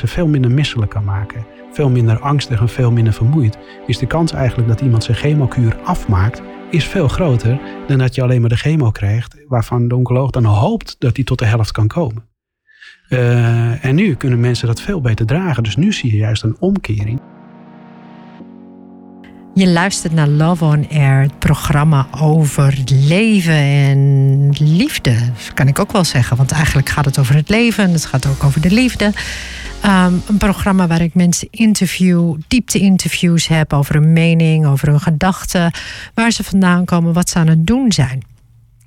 ze veel minder misselijk kan maken. Veel minder angstig en veel minder vermoeid. Is de kans eigenlijk dat iemand zijn chemokuur afmaakt, is veel groter dan dat je alleen maar de chemo krijgt, waarvan de oncoloog dan hoopt dat hij tot de helft kan komen. Uh, en nu kunnen mensen dat veel beter dragen. Dus nu zie je juist een omkering. Je luistert naar Love on Air, het programma over leven en liefde. Kan ik ook wel zeggen, want eigenlijk gaat het over het leven en het gaat ook over de liefde. Um, een programma waar ik mensen interview, diepte-interviews heb over hun mening, over hun gedachten, waar ze vandaan komen, wat ze aan het doen zijn.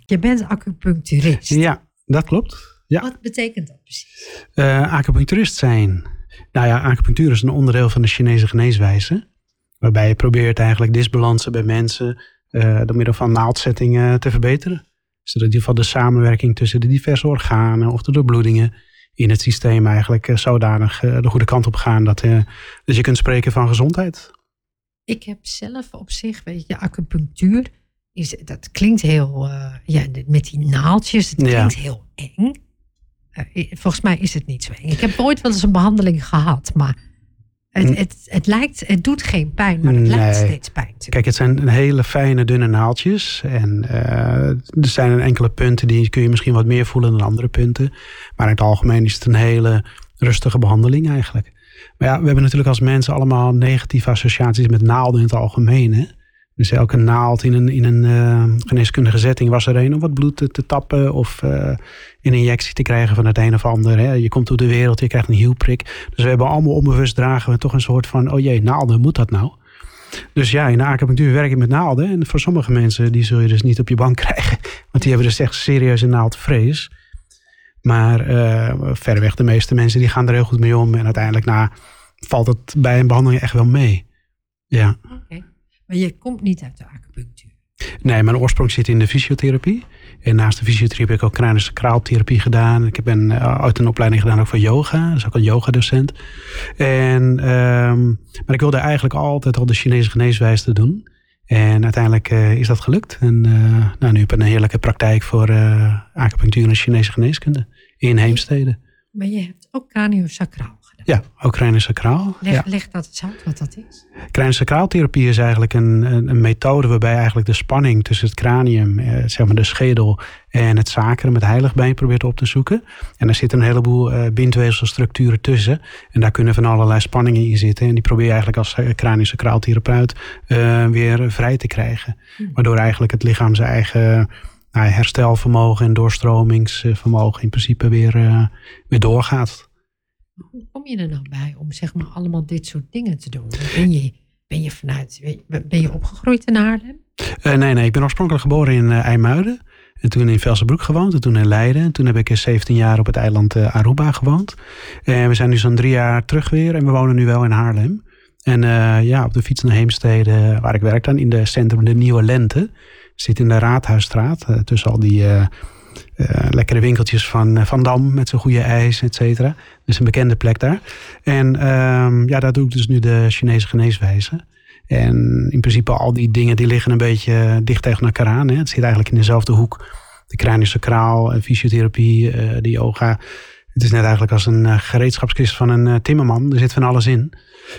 Je bent acupuncturist. Ja, dat klopt. Ja. Wat betekent dat precies? Uh, acupuncturist zijn. Nou ja, acupunctuur is een onderdeel van de Chinese geneeswijze. Waarbij je probeert eigenlijk disbalansen bij mensen uh, door middel van naaldzettingen te verbeteren. Zodat in ieder geval de samenwerking tussen de diverse organen of de doorbloedingen in het systeem eigenlijk uh, zodanig uh, de goede kant op gaan dat, dat je kunt spreken van gezondheid. Ik heb zelf op zich, weet je, acupunctuur, is, dat klinkt heel, ja, met die naaldjes, het klinkt heel eng. volgens mij is het niet zo eng. Ik heb ooit wel eens een behandeling gehad, maar het, het, het, lijkt, het doet geen pijn, maar het lijkt steeds pijn. Kijk, het zijn hele fijne, dunne naaldjes. En uh, er zijn enkele punten die kun je misschien wat meer voelen dan andere punten. Maar in het algemeen is het een hele rustige behandeling eigenlijk. Maar ja, we hebben natuurlijk als mensen allemaal negatieve associaties met naalden in het algemeen. Hè? Dus elke naald in een, in een uh, geneeskundige setting was er een om wat bloed te, tappen of uh, een injectie te krijgen van het een of ander. Hè. Je komt door de wereld, je krijgt een hielprik. Dus we hebben allemaal onbewust dragen we toch een soort van, oh jee, naalden, moet dat nou? Dus ja, in de acupunctuur werk je met naalden. En voor sommige mensen, die zul je dus niet op je bank krijgen. Want die hebben dus echt serieus een naaldvrees. Maar uh, verreweg de meeste mensen die gaan er heel goed mee om. En uiteindelijk na, valt het bij een behandeling echt wel mee. Ja. Maar je komt niet uit de acupunctuur. Nee, mijn oorsprong zit in de fysiotherapie. En naast de fysiotherapie heb ik ook kranische kraaltherapie gedaan. Ik heb een, uh, uit een opleiding gedaan ook voor yoga. Dus ook een yogadocent. En, um, maar ik wilde eigenlijk altijd al de Chinese geneeswijze doen. En uiteindelijk uh, is dat gelukt. En uh, nou, nu heb ik een heerlijke praktijk voor acupunctuur en Chinese geneeskunde in Heemstede. Maar je hebt ook craniosacraal. Ja, ook craniosacraal. Leg, ja. leg dat eens uit wat dat is. Craniosacraaltherapie is eigenlijk een, een, een, methode waarbij eigenlijk de spanning tussen het cranium, eh, zeg maar de schedel en het sacrum, het heiligbeen probeert op te zoeken. En daar zitten een heleboel eh, bindweefselstructuren tussen. En daar kunnen van allerlei spanningen in zitten. En die probeer je eigenlijk als craniosacraaltherapeut uh, weer vrij te krijgen. Hmm. Waardoor eigenlijk het lichaam zijn eigen nou, herstelvermogen en doorstromingsvermogen in principe weer, uh, weer doorgaat. Hoe kom je er nou bij om zeg maar allemaal dit soort dingen te doen? Ben je, ben je vanuit, ben je opgegroeid in Haarlem? Uh, nee, nee, ik ben oorspronkelijk geboren in uh, IJmuiden. En toen in Velsenbroek gewoond en toen in Leiden. En toen heb ik 17 jaar op het eiland Aruba gewoond. En we zijn nu zo'n drie jaar terug weer en we wonen nu wel in Haarlem. En ja, op de fiets naar Heemstede, waar ik werk dan, in de centrum De Nieuwe Lente. Zit in de Raadhuisstraat, tussen al die lekkere winkeltjes van uh, Van Dam met zijn goede ijs, et cetera. Dus een bekende plek daar. En um, ja, daar doe ik dus nu de Chinese geneeswijze. En in principe al die dingen die liggen een beetje dicht tegen elkaar aan. Hè. Het zit eigenlijk in dezelfde hoek. De kranische kraal, fysiotherapie, uh, de yoga. Het is net eigenlijk als een gereedschapskist van een timmerman. Er zit van alles in.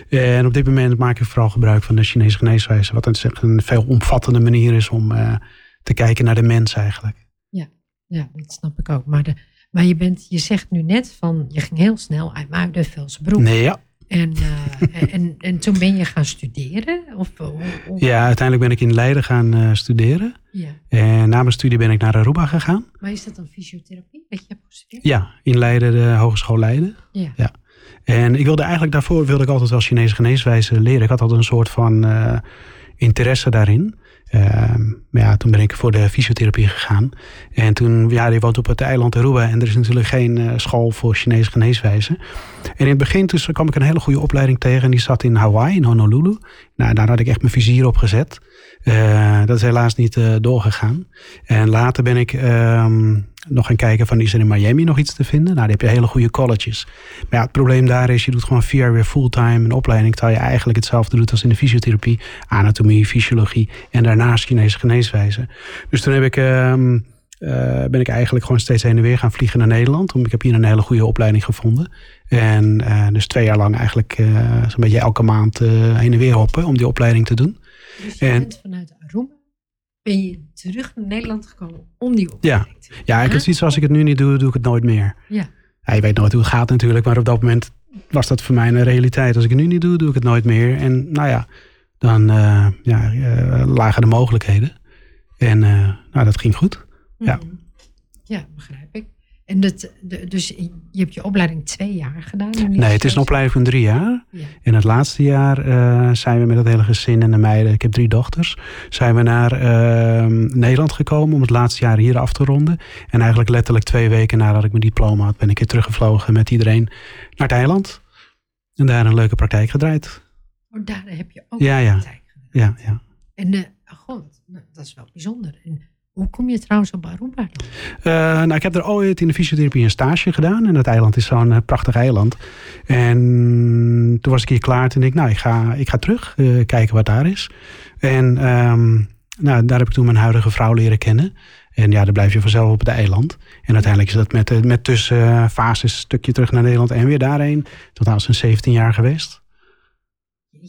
En op dit moment maak ik vooral gebruik van de Chinese geneeswijze. Wat een veel omvattende manier is om te kijken naar de mens eigenlijk. Ja, dat snap ik ook. Maar, de, maar je, bent, je zegt nu net van, je ging heel snel uit Muiden, Velsbroek. Nee, ja. En, uh, en, en toen ben je gaan studeren? Of, of, Ja, uiteindelijk ben ik in Leiden gaan uh, studeren. Ja. En na mijn studie ben ik naar Aruba gegaan. Maar is dat dan fysiotherapie? Weet je hebt gestudeerd? Ja, in Leiden, de Hogeschool Leiden. Ja. ja. En ik wilde eigenlijk daarvoor wilde ik altijd wel Chinese geneeswijze leren. Ik had altijd een soort van uh, interesse daarin. Uh, maar ja, toen ben ik voor de fysiotherapie gegaan. En toen, ja, je woont op het eiland Aruba en er is natuurlijk geen uh, school voor Chinese geneeswijze. En in het begin dus kwam ik een hele goede opleiding tegen en die zat in Hawaii, in Honolulu. Nou, daar had ik echt mijn vizier op gezet. Uh, dat is helaas niet uh, doorgegaan. En later ben ik um, nog gaan kijken van is er in Miami nog iets te vinden. Nou, daar heb je hele goede colleges. Maar ja, het probleem daar is, je doet gewoon vier jaar weer fulltime een opleiding. Terwijl je eigenlijk hetzelfde doet als in de fysiotherapie. Anatomie, fysiologie en daarnaast Chinese geneeswijze. Dus toen heb ik um, eh, ben ik eigenlijk gewoon steeds heen en weer gaan vliegen naar Nederland. Want ik heb hier een hele goede opleiding gevonden. En uh, dus twee jaar lang eigenlijk uh, zo'n beetje elke maand heen en weer hoppen om die opleiding te doen. Dus je en, bent vanuit Aruba, ben je terug naar Nederland gekomen om die opleiding ja. te doen? Ja, ik het zoiets als ik het nu niet doe, doe ik het nooit meer. Ja. ja. Je weet nooit hoe het gaat natuurlijk, maar op dat moment was dat voor mij een realiteit. Als ik het nu niet doe, doe ik het nooit meer. En nou ja, dan ja, lagen de mogelijkheden. En nou, dat ging goed. Ja. Mhm. Ja, begrijp. En dat, de, dus je hebt je opleiding twee jaar gedaan? Nee, het is een opleiding van drie jaar. Ja. In het laatste jaar uh, zijn we met het hele gezin en de meiden, ik heb drie dochters, zijn we naar uh, Nederland gekomen om het laatste jaar hier af te ronden. En eigenlijk letterlijk twee weken nadat ik mijn diploma had, ben ik weer teruggevlogen met iedereen naar het eiland. En daar een leuke praktijk gedraaid. Oh, daar heb je ook ja, een ja. praktijk gedraaid. Ja, ja. En uh, god, dat is wel bijzonder. En, hoe kom je trouwens op Aruba dan? Uh, nou, ik heb er ooit in de fysiotherapie een stage gedaan. En dat eiland is zo'n uh, prachtig eiland. En toen was ik hier klaar. Toen dacht ik, nou, ik ga, ik ga terug uh, kijken wat daar is. En um, nou, daar heb ik toen mijn huidige vrouw leren kennen. En ja, dan blijf je vanzelf op het eiland. En uiteindelijk is dat met, met tussenfases een stukje terug naar Nederland en weer daarheen. Totaal zo'n 17 jaar geweest.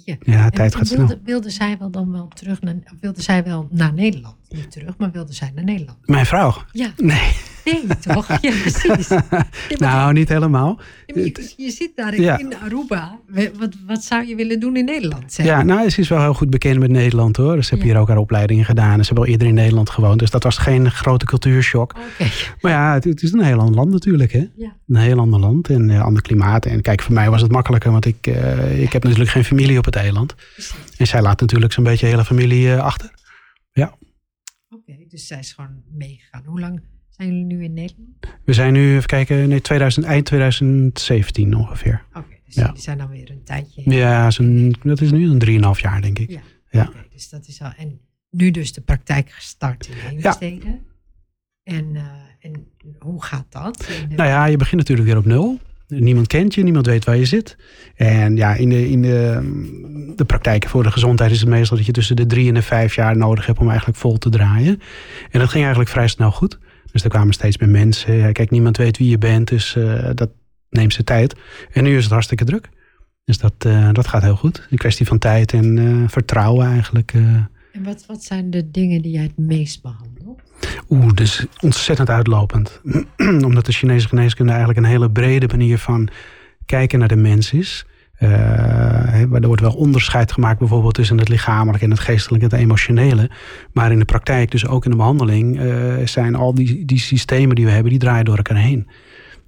Ja, ja tijd en gaat wilde, snel. wilde zij wel dan wel terug naar, wilde zij wel naar Nederland? Niet terug, maar wilde zij naar Nederland? Mijn vrouw? Ja. Nee. Nee, toch? Ja, precies. Nee, nou, niet helemaal. Ja, je, je, zit daar in, Ja. Aruba. Wat, wat zou je willen doen in Nederland? Zeg? Ja, nou, ze is wel heel goed bekend met Nederland hoor. Dus ze hebben Ja. hier ook haar opleidingen gedaan. En ze hebben al eerder in Nederland gewoond. Dus dat was geen grote cultuurshock. Oké. Maar ja, het, het is een heel ander land natuurlijk. Hè? Ja. Een heel ander land en eh, ander klimaat. En kijk, voor mij was het makkelijker. Want ik, eh, ik heb natuurlijk geen familie op het eiland. precies. En zij laat natuurlijk zo'n beetje de hele familie eh, achter. Dus zij is gewoon meegegaan. Hoe lang zijn jullie nu in Nederland? We zijn nu, even kijken, nee, 2000, eind 2017 ongeveer. Oké, dus Ja. jullie zijn dan weer een tijdje. Ja, dat is nu een 3,5 jaar denk ik. Ja. Ja. Dus dat is al. En nu dus de praktijk gestart in Heemstede. En, eh, en hoe gaat dat? De- Nou ja, je begint natuurlijk weer op nul. Niemand kent je, niemand weet waar je zit. En ja, in de, in de, de praktijken voor de gezondheid is het meestal dat je tussen de drie en de vijf jaar nodig hebt om eigenlijk vol te draaien. En dat ging eigenlijk vrij snel goed. Dus er kwamen steeds meer mensen. Kijk, niemand weet wie je bent, dus eh, dat neemt zijn tijd. En nu is het hartstikke druk. Dus dat, eh, dat gaat heel goed. Een kwestie van tijd en eh, vertrouwen eigenlijk. En wat, wat zijn de dingen die jij het meest behandelt? Oeh, dus ontzettend uitlopend. Omdat de Chinese geneeskunde eigenlijk een hele brede manier van kijken naar de mens is. Hè, er wordt wel onderscheid gemaakt bijvoorbeeld tussen het lichamelijke en het geestelijke en het emotionele. Maar in de praktijk, dus ook in de behandeling, eh, zijn al die, die systemen die we hebben, die draaien door elkaar heen.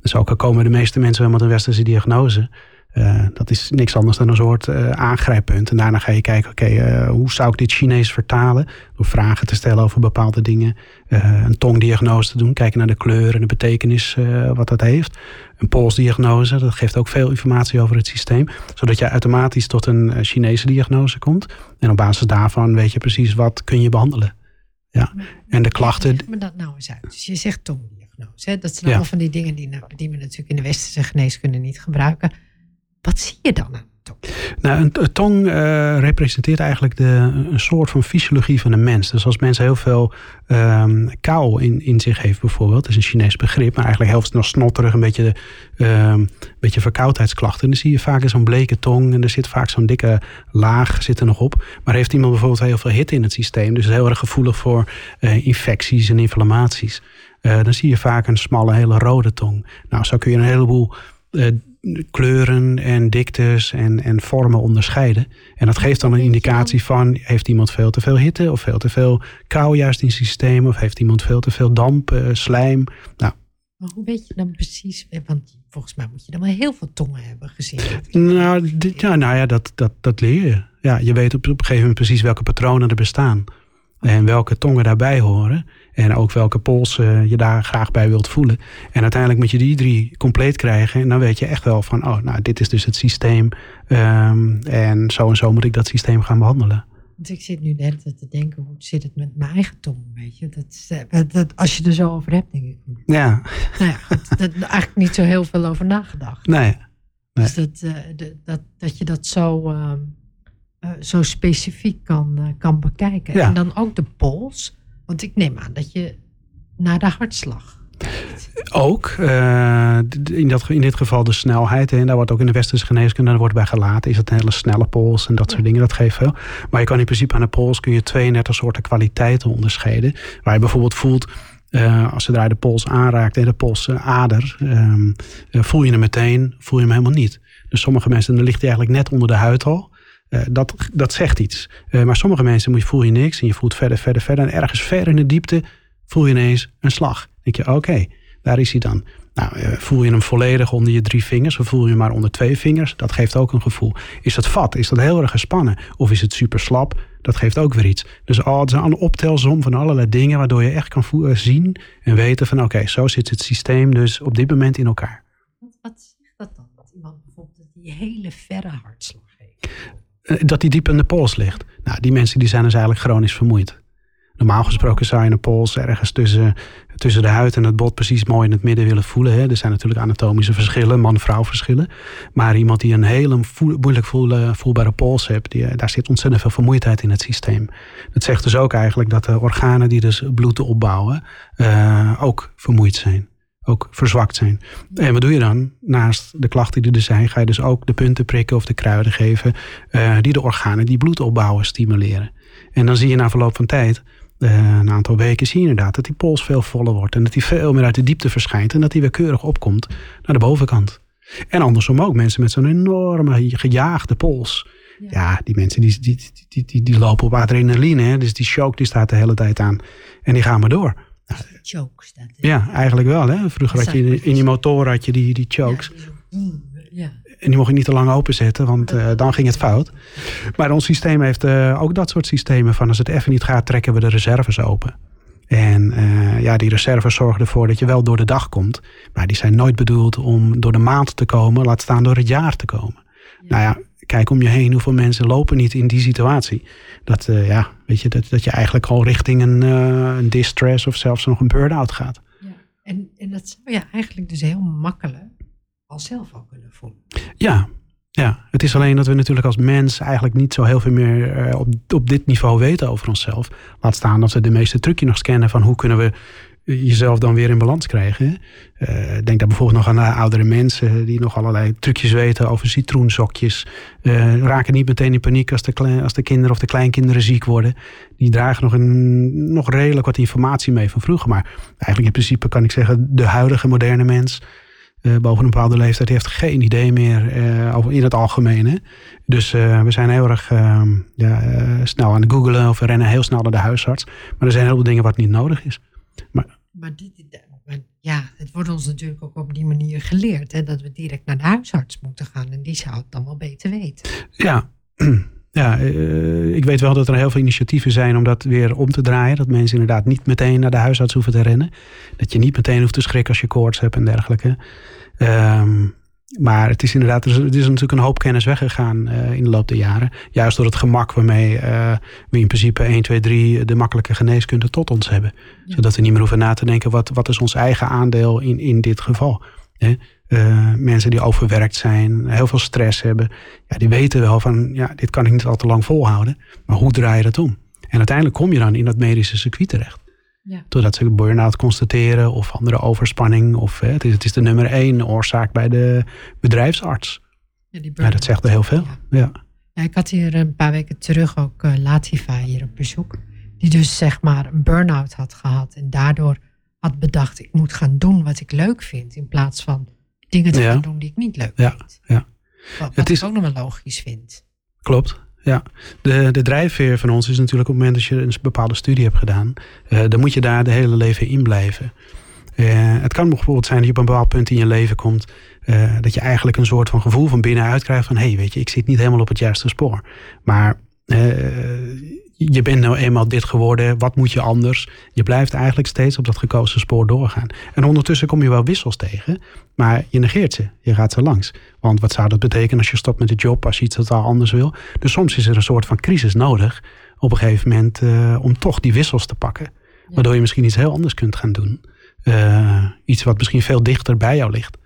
Dus ook al komen de meeste mensen wel met een westerse diagnose. Eh, dat is niks anders dan een soort eh, aangrijppunt. En daarna ga je kijken, oké, eh, hoe zou ik dit Chinees vertalen? Door vragen te stellen over bepaalde dingen. Een tongdiagnose te doen, kijken naar de kleur en de betekenis wat dat heeft. Een polsdiagnose, dat geeft ook veel informatie over het systeem. Zodat je automatisch tot een Chinese diagnose komt. En op basis daarvan weet je precies wat kun je behandelen. Ja. En de klachten, Leg me dat nou eens uit. Dus je zegt tongdiagnose. Hè? Dat zijn Ja. allemaal van die dingen die, nou- die we natuurlijk in de westerse geneeskunde niet gebruiken. Wat zie je dan? Nou, een, tong eh, representeert eigenlijk de, een soort van fysiologie van een mens. Dus als mensen heel veel ehm kou in, in zich heeft bijvoorbeeld, dat is een Chinees begrip, maar eigenlijk heel snel snotterig, een beetje, ehm, beetje verkoudheidsklachten. Dan zie je vaak zo'n bleke tong en er zit vaak zo'n dikke laag zit er nog op. Maar heeft iemand bijvoorbeeld heel veel hitte in het systeem, dus heel erg gevoelig voor eh, infecties en inflammaties, eh, dan zie je vaak een smalle, hele rode tong. Nou, zo kun je een heleboel kleuren en diktes en, en vormen onderscheiden. En dat geeft dan een indicatie van, heeft iemand veel te veel hitte of veel te veel kou juist in het systeem of heeft iemand veel te veel damp, eh, slijm. Nou, Maar hoe weet je dan precies? eh, Want volgens mij moet je dan wel heel veel tongen hebben gezien. nou, dit- ja, nou ja, dat, dat, dat leer je. Ja, je weet op, op een gegeven moment precies welke patronen er bestaan. En welke tongen daarbij horen. En ook welke polsen je daar graag bij wilt voelen. En uiteindelijk moet je die drie compleet krijgen. En dan weet je echt wel van, oh, nou, dit is dus het systeem. Ehm, en zo en zo moet ik dat systeem gaan behandelen. Want ik zit nu de hele tijd te denken, hoe zit het met mijn eigen tong? Weet je? Dat, eh, dat, dat- als je er zo over hebt, denk ik. hm, Ja, Nou ja, goed, dat, eigenlijk niet zo heel veel over nagedacht. nee. Dus dat, eh, de- dat, dat je dat zo, ehm, eh, zo specifiek kan, eh, kan bekijken. Ja. En dan ook de pols. Want ik neem aan dat je naar de hartslag? Ook, uh, in, dat, in dit geval de snelheid. En daar wordt ook in de westerse geneeskunde daar wordt bij gelaten. Is het een hele snelle pols en dat soort dingen. Dat geeft veel. Maar je kan in principe aan de pols kun je 32 soorten kwaliteiten onderscheiden. Waar je bijvoorbeeld voelt, uh, als zodra je de pols aanraakt en de polsader, um, uh, voel je hem meteen, voel je hem helemaal niet. Dus sommige mensen, dan ligt hij eigenlijk net onder de huid al. Uh, dat, dat zegt iets. maar sommige mensen voel je niks en je voelt verder, verder, verder. En ergens ver in de diepte voel je ineens een slag. Dan denk je, oké, daar is hij dan. Nou, voel je hem volledig onder je drie vingers of voel je hem maar onder twee vingers? Dat geeft ook een gevoel. Is dat vat? Is dat heel erg gespannen? Of is het super slap? Dat geeft ook weer iets. Dus oh, het is een optelsom van allerlei dingen waardoor je echt kan zien en weten van oké, zo zit het systeem dus op dit moment in elkaar. Wat zegt dat dan? Dat iemand bijvoorbeeld die hele verre hartslag heeft? Dat die diep in de pols ligt. Nou, die mensen die zijn dus eigenlijk chronisch vermoeid. Normaal gesproken zou je een pols ergens tussen, tussen de huid en het bot precies mooi in het midden willen voelen. Hè. Er zijn natuurlijk anatomische verschillen, man-vrouw verschillen. Maar iemand die een hele moeilijk voelbare pols heeft, die, daar zit ontzettend veel vermoeidheid in het systeem. Dat zegt dus ook eigenlijk dat de organen die dus bloed opbouwen, ook vermoeid zijn. Ook verzwakt zijn. En wat doe je dan? Naast de klachten die er zijn, ga je dus ook de punten prikken of de kruiden geven. Uh, die de organen die bloed opbouwen stimuleren. En dan zie je na verloop van tijd uh, een aantal weken zie je inderdaad dat die pols veel voller wordt. En dat die veel meer uit de diepte verschijnt. En dat die weer keurig opkomt naar de bovenkant. En andersom ook mensen met zo'n enorme gejaagde pols. Ja, die mensen die, die, die, die, die lopen op adrenaline. Hè? Dus die choke die staat de hele tijd aan. En die gaan maar door. Choke staat Ja, eigenlijk wel. Hè? Vroeger had je in je motor had je die, die chokes. Ja, en die mocht je niet te lang openzetten, want uh, dan ging het fout. Maar ons systeem heeft uh, ook dat soort systemen van als het even niet gaat, trekken we de reserves open. En uh, ja, die reserves zorgen ervoor dat je wel door de dag komt. Maar die zijn nooit bedoeld om door de maand te komen, laat staan door het jaar te komen. Ja. Nou ja, kijk om je heen, hoeveel mensen lopen niet in die situatie. Dat, ja, weet je, dat, dat je eigenlijk al richting een, een distress of zelfs nog een burn-out gaat. Ja. En, en dat zou je eigenlijk dus heel makkelijk al zelf al kunnen voelen. Ja, ja, het is alleen dat we natuurlijk als mens eigenlijk niet zo heel veel meer uh, op, op dit niveau weten over onszelf. Laat staan dat we de meeste trucjes nog scannen van hoe kunnen we jezelf dan weer in balans krijgen. Uh, denk daar bijvoorbeeld nog aan de oudere mensen die nog allerlei trucjes weten over citroensokjes. Uh, raken niet meteen in paniek als de, als de kinderen of de kleinkinderen ziek worden. Die dragen nog, een, nog redelijk wat informatie mee van vroeger. Maar eigenlijk in principe kan ik zeggen, de huidige moderne mens boven een bepaalde leeftijd heeft geen idee meer over in het algemeen. Dus we zijn heel erg ehm, ja, snel aan het googelen of we rennen heel snel naar de huisarts. Maar er zijn heel veel dingen wat niet nodig is. Maar, maar, dit, ja, het wordt ons natuurlijk ook op die manier geleerd. Hè, dat we direct naar de huisarts moeten gaan. En die zou het dan wel beter weten. Ja, ja, ik weet wel dat er heel veel initiatieven zijn om dat weer om te draaien. Dat mensen inderdaad niet meteen naar de huisarts hoeven te rennen. Dat je niet meteen hoeft te schrikken als je koorts hebt en dergelijke. Um, maar het is inderdaad, er is, er is, natuurlijk een hoop kennis weggegaan uh, in de loop der jaren. Juist door het gemak waarmee uh, we in principe 1, 2, 3 de makkelijke geneeskunde tot ons hebben. Ja. Zodat we niet meer hoeven na te denken, wat, wat is ons eigen aandeel in, in dit geval? Hè? Uh, mensen die overwerkt zijn, heel veel stress hebben. Ja, die weten wel van, ja, dit kan ik niet al te lang volhouden. Maar hoe draai je dat om? En uiteindelijk kom je dan in dat medische circuit terecht. Ja. Doordat ze burn-out constateren of andere overspanning. Of hè, het, is, het is de nummer één oorzaak bij de bedrijfsarts. Ja, die ja dat zegt er heel veel. Ja. ja. ik had hier een paar weken terug ook uh, Latifa hier op bezoek. Die dus zeg maar een burn-out had gehad. En daardoor had bedacht, ik moet gaan doen wat ik leuk vind. In plaats van dingen te gaan doen die ik niet leuk vind. Ja. Wat, wat het is, ik ook nog wel logisch vind. Klopt. Ja, de, de drijfveer van ons is natuurlijk op het moment dat je een bepaalde studie hebt gedaan, uh, dan moet je daar de hele leven in blijven. Uh, het kan bijvoorbeeld zijn dat je op een bepaald punt in je leven komt, uh, dat je eigenlijk een soort van gevoel van binnenuit krijgt van hé, hey, weet je, ik zit niet helemaal op het juiste spoor. Maar je bent nou eenmaal dit geworden, wat moet je anders? Je blijft eigenlijk steeds op dat gekozen spoor doorgaan. En ondertussen kom je wel wissels tegen, maar je negeert ze. Je gaat ze langs. Want wat zou dat betekenen als je stopt met de job, als je iets totaal anders wil? Dus soms is er een soort van crisis nodig op een gegeven moment uh, om toch die wissels te pakken. Waardoor je misschien iets heel anders kunt gaan doen. Uh, iets wat misschien veel dichter bij jou ligt.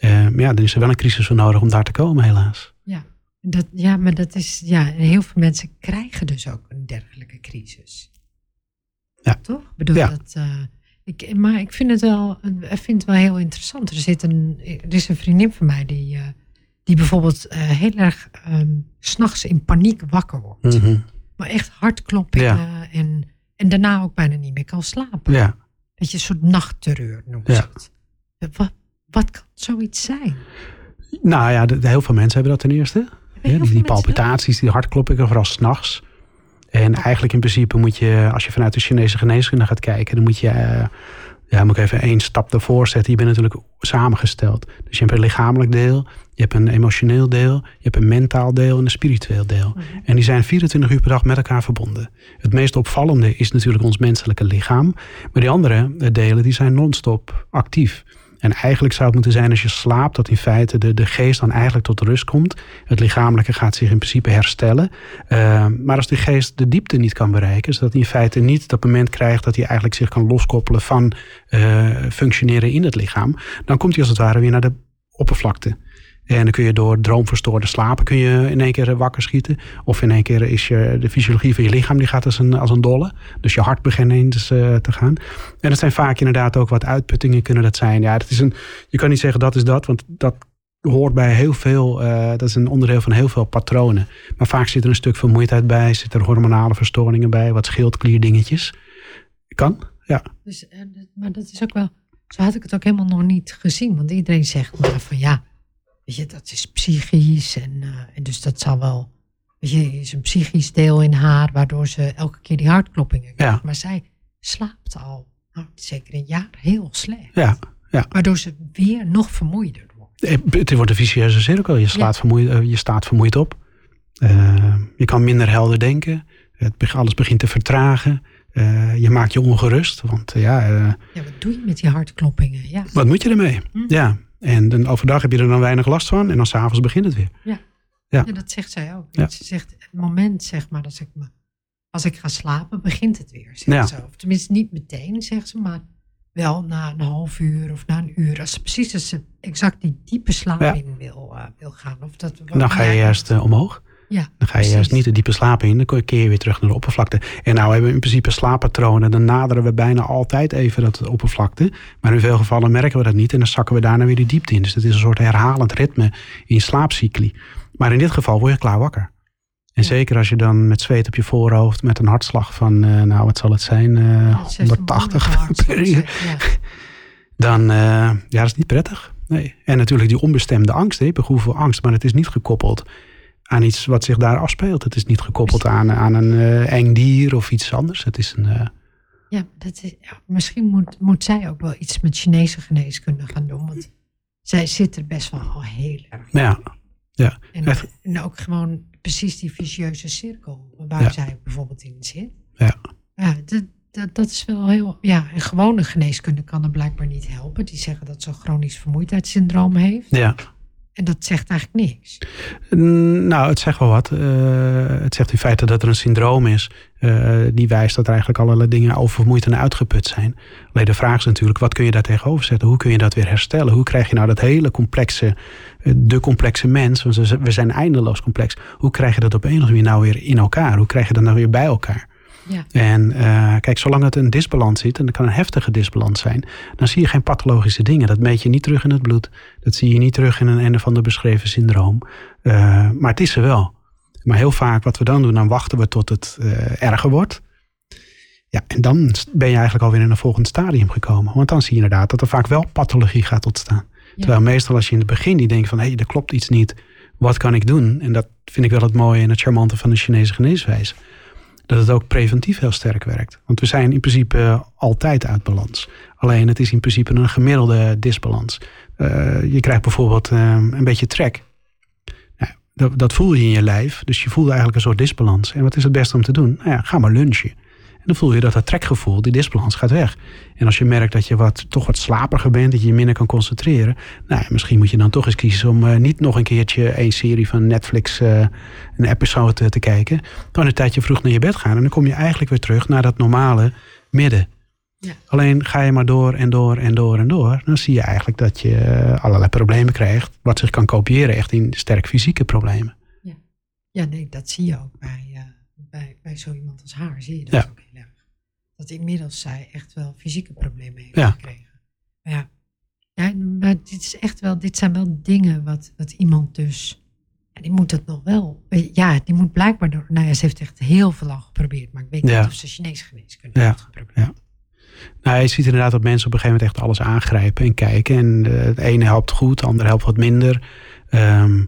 Uh, maar ja, dan is er wel een crisis voor nodig om daar te komen, helaas. Ja. Dat, ja, maar dat is, ja, heel veel mensen krijgen dus ook een dergelijke crisis. Ja. Toch? Ik bedoel, ja. dat, uh, Ik, maar ik vind het wel, ik vind het wel heel interessant. Er, zit een, er is een vriendin van mij die, uh, die bijvoorbeeld uh, heel erg um, s'nachts in paniek wakker wordt. Mhm. Maar echt hartkloppingen Ja. en, en daarna ook bijna niet meer kan slapen. Ja. Dat je een soort nachtterreur noemt Ja. het. Wat, wat kan zoiets zijn? Nou ja, de, de- heel veel mensen hebben dat ten eerste. Ja, die, palpitaties, die hartkloppingen, vooral s'nachts. En eigenlijk in principe moet je, als je vanuit de Chinese geneeskunde gaat kijken, dan moet je, eh, ja, moet ik even één stap ervoor zetten. Je bent natuurlijk samengesteld. Dus je hebt een lichamelijk deel, je hebt een emotioneel deel, je hebt een mentaal deel en een spiritueel deel. Mhm. En die zijn 24 uur per dag met elkaar verbonden. Het meest opvallende is natuurlijk ons menselijke lichaam. Maar die andere eh, delen die zijn non-stop actief. En eigenlijk zou het moeten zijn als je slaapt, dat in feite de, de geest dan eigenlijk tot rust komt. Het lichamelijke gaat zich in principe herstellen. Uh, maar als die geest de diepte niet kan bereiken, zodat hij in feite niet dat moment krijgt dat hij eigenlijk zich kan loskoppelen van uh, functioneren in het lichaam, dan komt hij als het ware weer naar de oppervlakte. En dan kun je door droomverstoorde slapen kun je in één keer wakker schieten. Of in één keer is je, de fysiologie van je lichaam die gaat als een, als een dolle. Dus je hart begint ineens uh, te gaan. En dat zijn vaak inderdaad ook wat uitputtingen kunnen dat zijn. Ja, dat is een, je kan niet zeggen dat is dat, want dat hoort bij heel veel, uh, dat is een onderdeel van heel veel patronen. Maar vaak zit er een stuk vermoeidheid bij, zit er hormonale verstoringen bij, wat schildklierdingetjes. Kan, ja. Dus, maar dat is ook wel, zo had ik het ook helemaal nog niet gezien. Want iedereen zegt maar van ja, weet je, dat is psychisch. En, uh, en dus dat zal wel, weet je, is een psychisch deel in haar, waardoor ze elke keer die hartkloppingen krijgt. Ja. Maar zij slaapt al, nou, zeker een jaar, heel slecht. Ja, ja. Waardoor ze weer nog vermoeider wordt. Eh, Het wordt een vicieuze cirkel. Je, slaat Ja. vermoeid, uh, je staat vermoeid op. Uh, je kan minder helder denken. Het, alles begint te vertragen. Uh, je maakt je ongerust. Want ja, Ja, wat doe je met die hartkloppingen? Ja. wat moet je ermee? Hm. Ja. En dan overdag heb je er dan weinig last van. En dan s'avonds begint het weer. Ja. Ja, dat zegt zij ook. Ja. Ze zegt, het moment zeg maar dat ik me, als ik ga slapen, begint het weer. Zegt Ja. ze. Of tenminste niet meteen, zegt ze, maar wel na een half uur of na een uur. Als ze precies als ze exact die diepe slaap in wil, uh, wil gaan. Of dat, dan ga je juist uh, omhoog. Ja, Dan ga je juist niet de diepe slaap in. Dan keer je weer terug naar de oppervlakte. En nou hebben we in principe slaappatronen. Dan naderen we bijna altijd even dat oppervlakte. Maar in veel gevallen merken we dat niet. En dan zakken we daarna weer de diepte in. Dus het is een soort herhalend ritme in slaapcycli. Maar in dit geval word je klaar wakker. En Ja. zeker als je dan met zweet op je voorhoofd. Met een hartslag van, uh, nou wat zal het zijn? Uh, Ja, het is 180 hard, per uur. Ja. Dan, uh, ja, dat is niet prettig. Nee. En natuurlijk die onbestemde angst. Hè. Hoeveel angst. Maar het is niet gekoppeld aan iets wat zich daar afspeelt. Het is niet gekoppeld aan, aan een uh, eng dier of iets anders. Het is een... Uh, ja, dat is, ja, misschien moet, moet zij ook wel iets met Chinese geneeskunde gaan doen. Want zij zit er best wel al heel erg ja, ja. En, Echt. en ook gewoon precies die vicieuze cirkel waar Ja. zij bijvoorbeeld in zit. Ja. Ja, dat, dat, dat is wel heel. Ja, en gewone geneeskunde kan er blijkbaar niet helpen. Die zeggen dat ze een chronisch vermoeidheidssyndroom heeft. ja. En dat zegt eigenlijk niks. Nou, het zegt wel wat. Uh, het zegt in feite dat er een syndroom is. Uh, die wijst dat er eigenlijk allerlei dingen oververmoeid en uitgeput zijn. Alleen de vraag is natuurlijk, wat kun je daar tegenover zetten? Hoe kun je dat weer herstellen? Hoe krijg je nou dat hele complexe, uh, de complexe mens, want we zijn eindeloos complex. Hoe krijg je dat op een of andere manier nou weer in elkaar? Hoe krijg je dat nou weer bij elkaar? Ja. En uh, kijk, zolang het een disbalans zit, en dat kan een heftige disbalans zijn, dan zie je geen pathologische dingen. Dat meet je niet terug in het bloed. Dat zie je niet terug in een een of ander beschreven syndroom. Uh, maar het is er wel. Maar heel vaak wat we dan doen, dan wachten we tot het uh, erger wordt. Ja, en dan ben je eigenlijk alweer in een volgend stadium gekomen. Want dan zie je inderdaad dat er vaak wel pathologie gaat ontstaan. Ja. Terwijl meestal als je in het begin die denkt van, hé, hey, er klopt iets niet. Wat kan ik doen? En dat vind ik wel het mooie en het charmante van de Chinese geneeswijze dat het ook preventief heel sterk werkt. Want we zijn in principe uh, altijd uit balans. Alleen het is in principe een gemiddelde disbalans. Uh, je krijgt bijvoorbeeld uh, een beetje trek. Nou, dat, dat, voel je in je lijf. Dus je voelt eigenlijk een soort disbalans. En wat is het beste om te doen? Nou ja, ga maar lunchen. En dan voel je dat dat trekgevoel, die disbalans, gaat weg. En als je merkt dat je wat, toch wat slaperiger bent, dat je je minder kan concentreren. Nou, misschien moet je dan toch eens kiezen om uh, niet nog een keertje een serie van Netflix, uh, een episode te, te kijken. Dan een tijdje vroeg naar je bed gaan. En dan kom je eigenlijk weer terug naar dat normale midden. Ja. Alleen ga je maar door en door en door en door. Dan zie je eigenlijk dat je uh, allerlei problemen krijgt. Wat zich kan kopiëren echt in sterk fysieke problemen. Ja, ja nee, dat zie je ook bij, uh, bij, bij zo iemand als haar. Zie je dat Ja. ook heel erg. dat inmiddels zij echt wel fysieke problemen heeft Ja. gekregen. Maar ja, ja, maar dit, is echt wel, dit zijn wel dingen wat, wat iemand dus... En die moet het nog wel... Ja, die moet blijkbaar door... Nou ja, ze heeft echt heel veel al geprobeerd. Maar ik weet Ja. niet of ze Chinese geneeskunde Ja. heeft geprobeerd. Ja. Nou, je ziet inderdaad dat mensen op een gegeven moment echt alles aangrijpen en kijken. En eh, het ene helpt goed, het andere helpt wat minder. Ehm,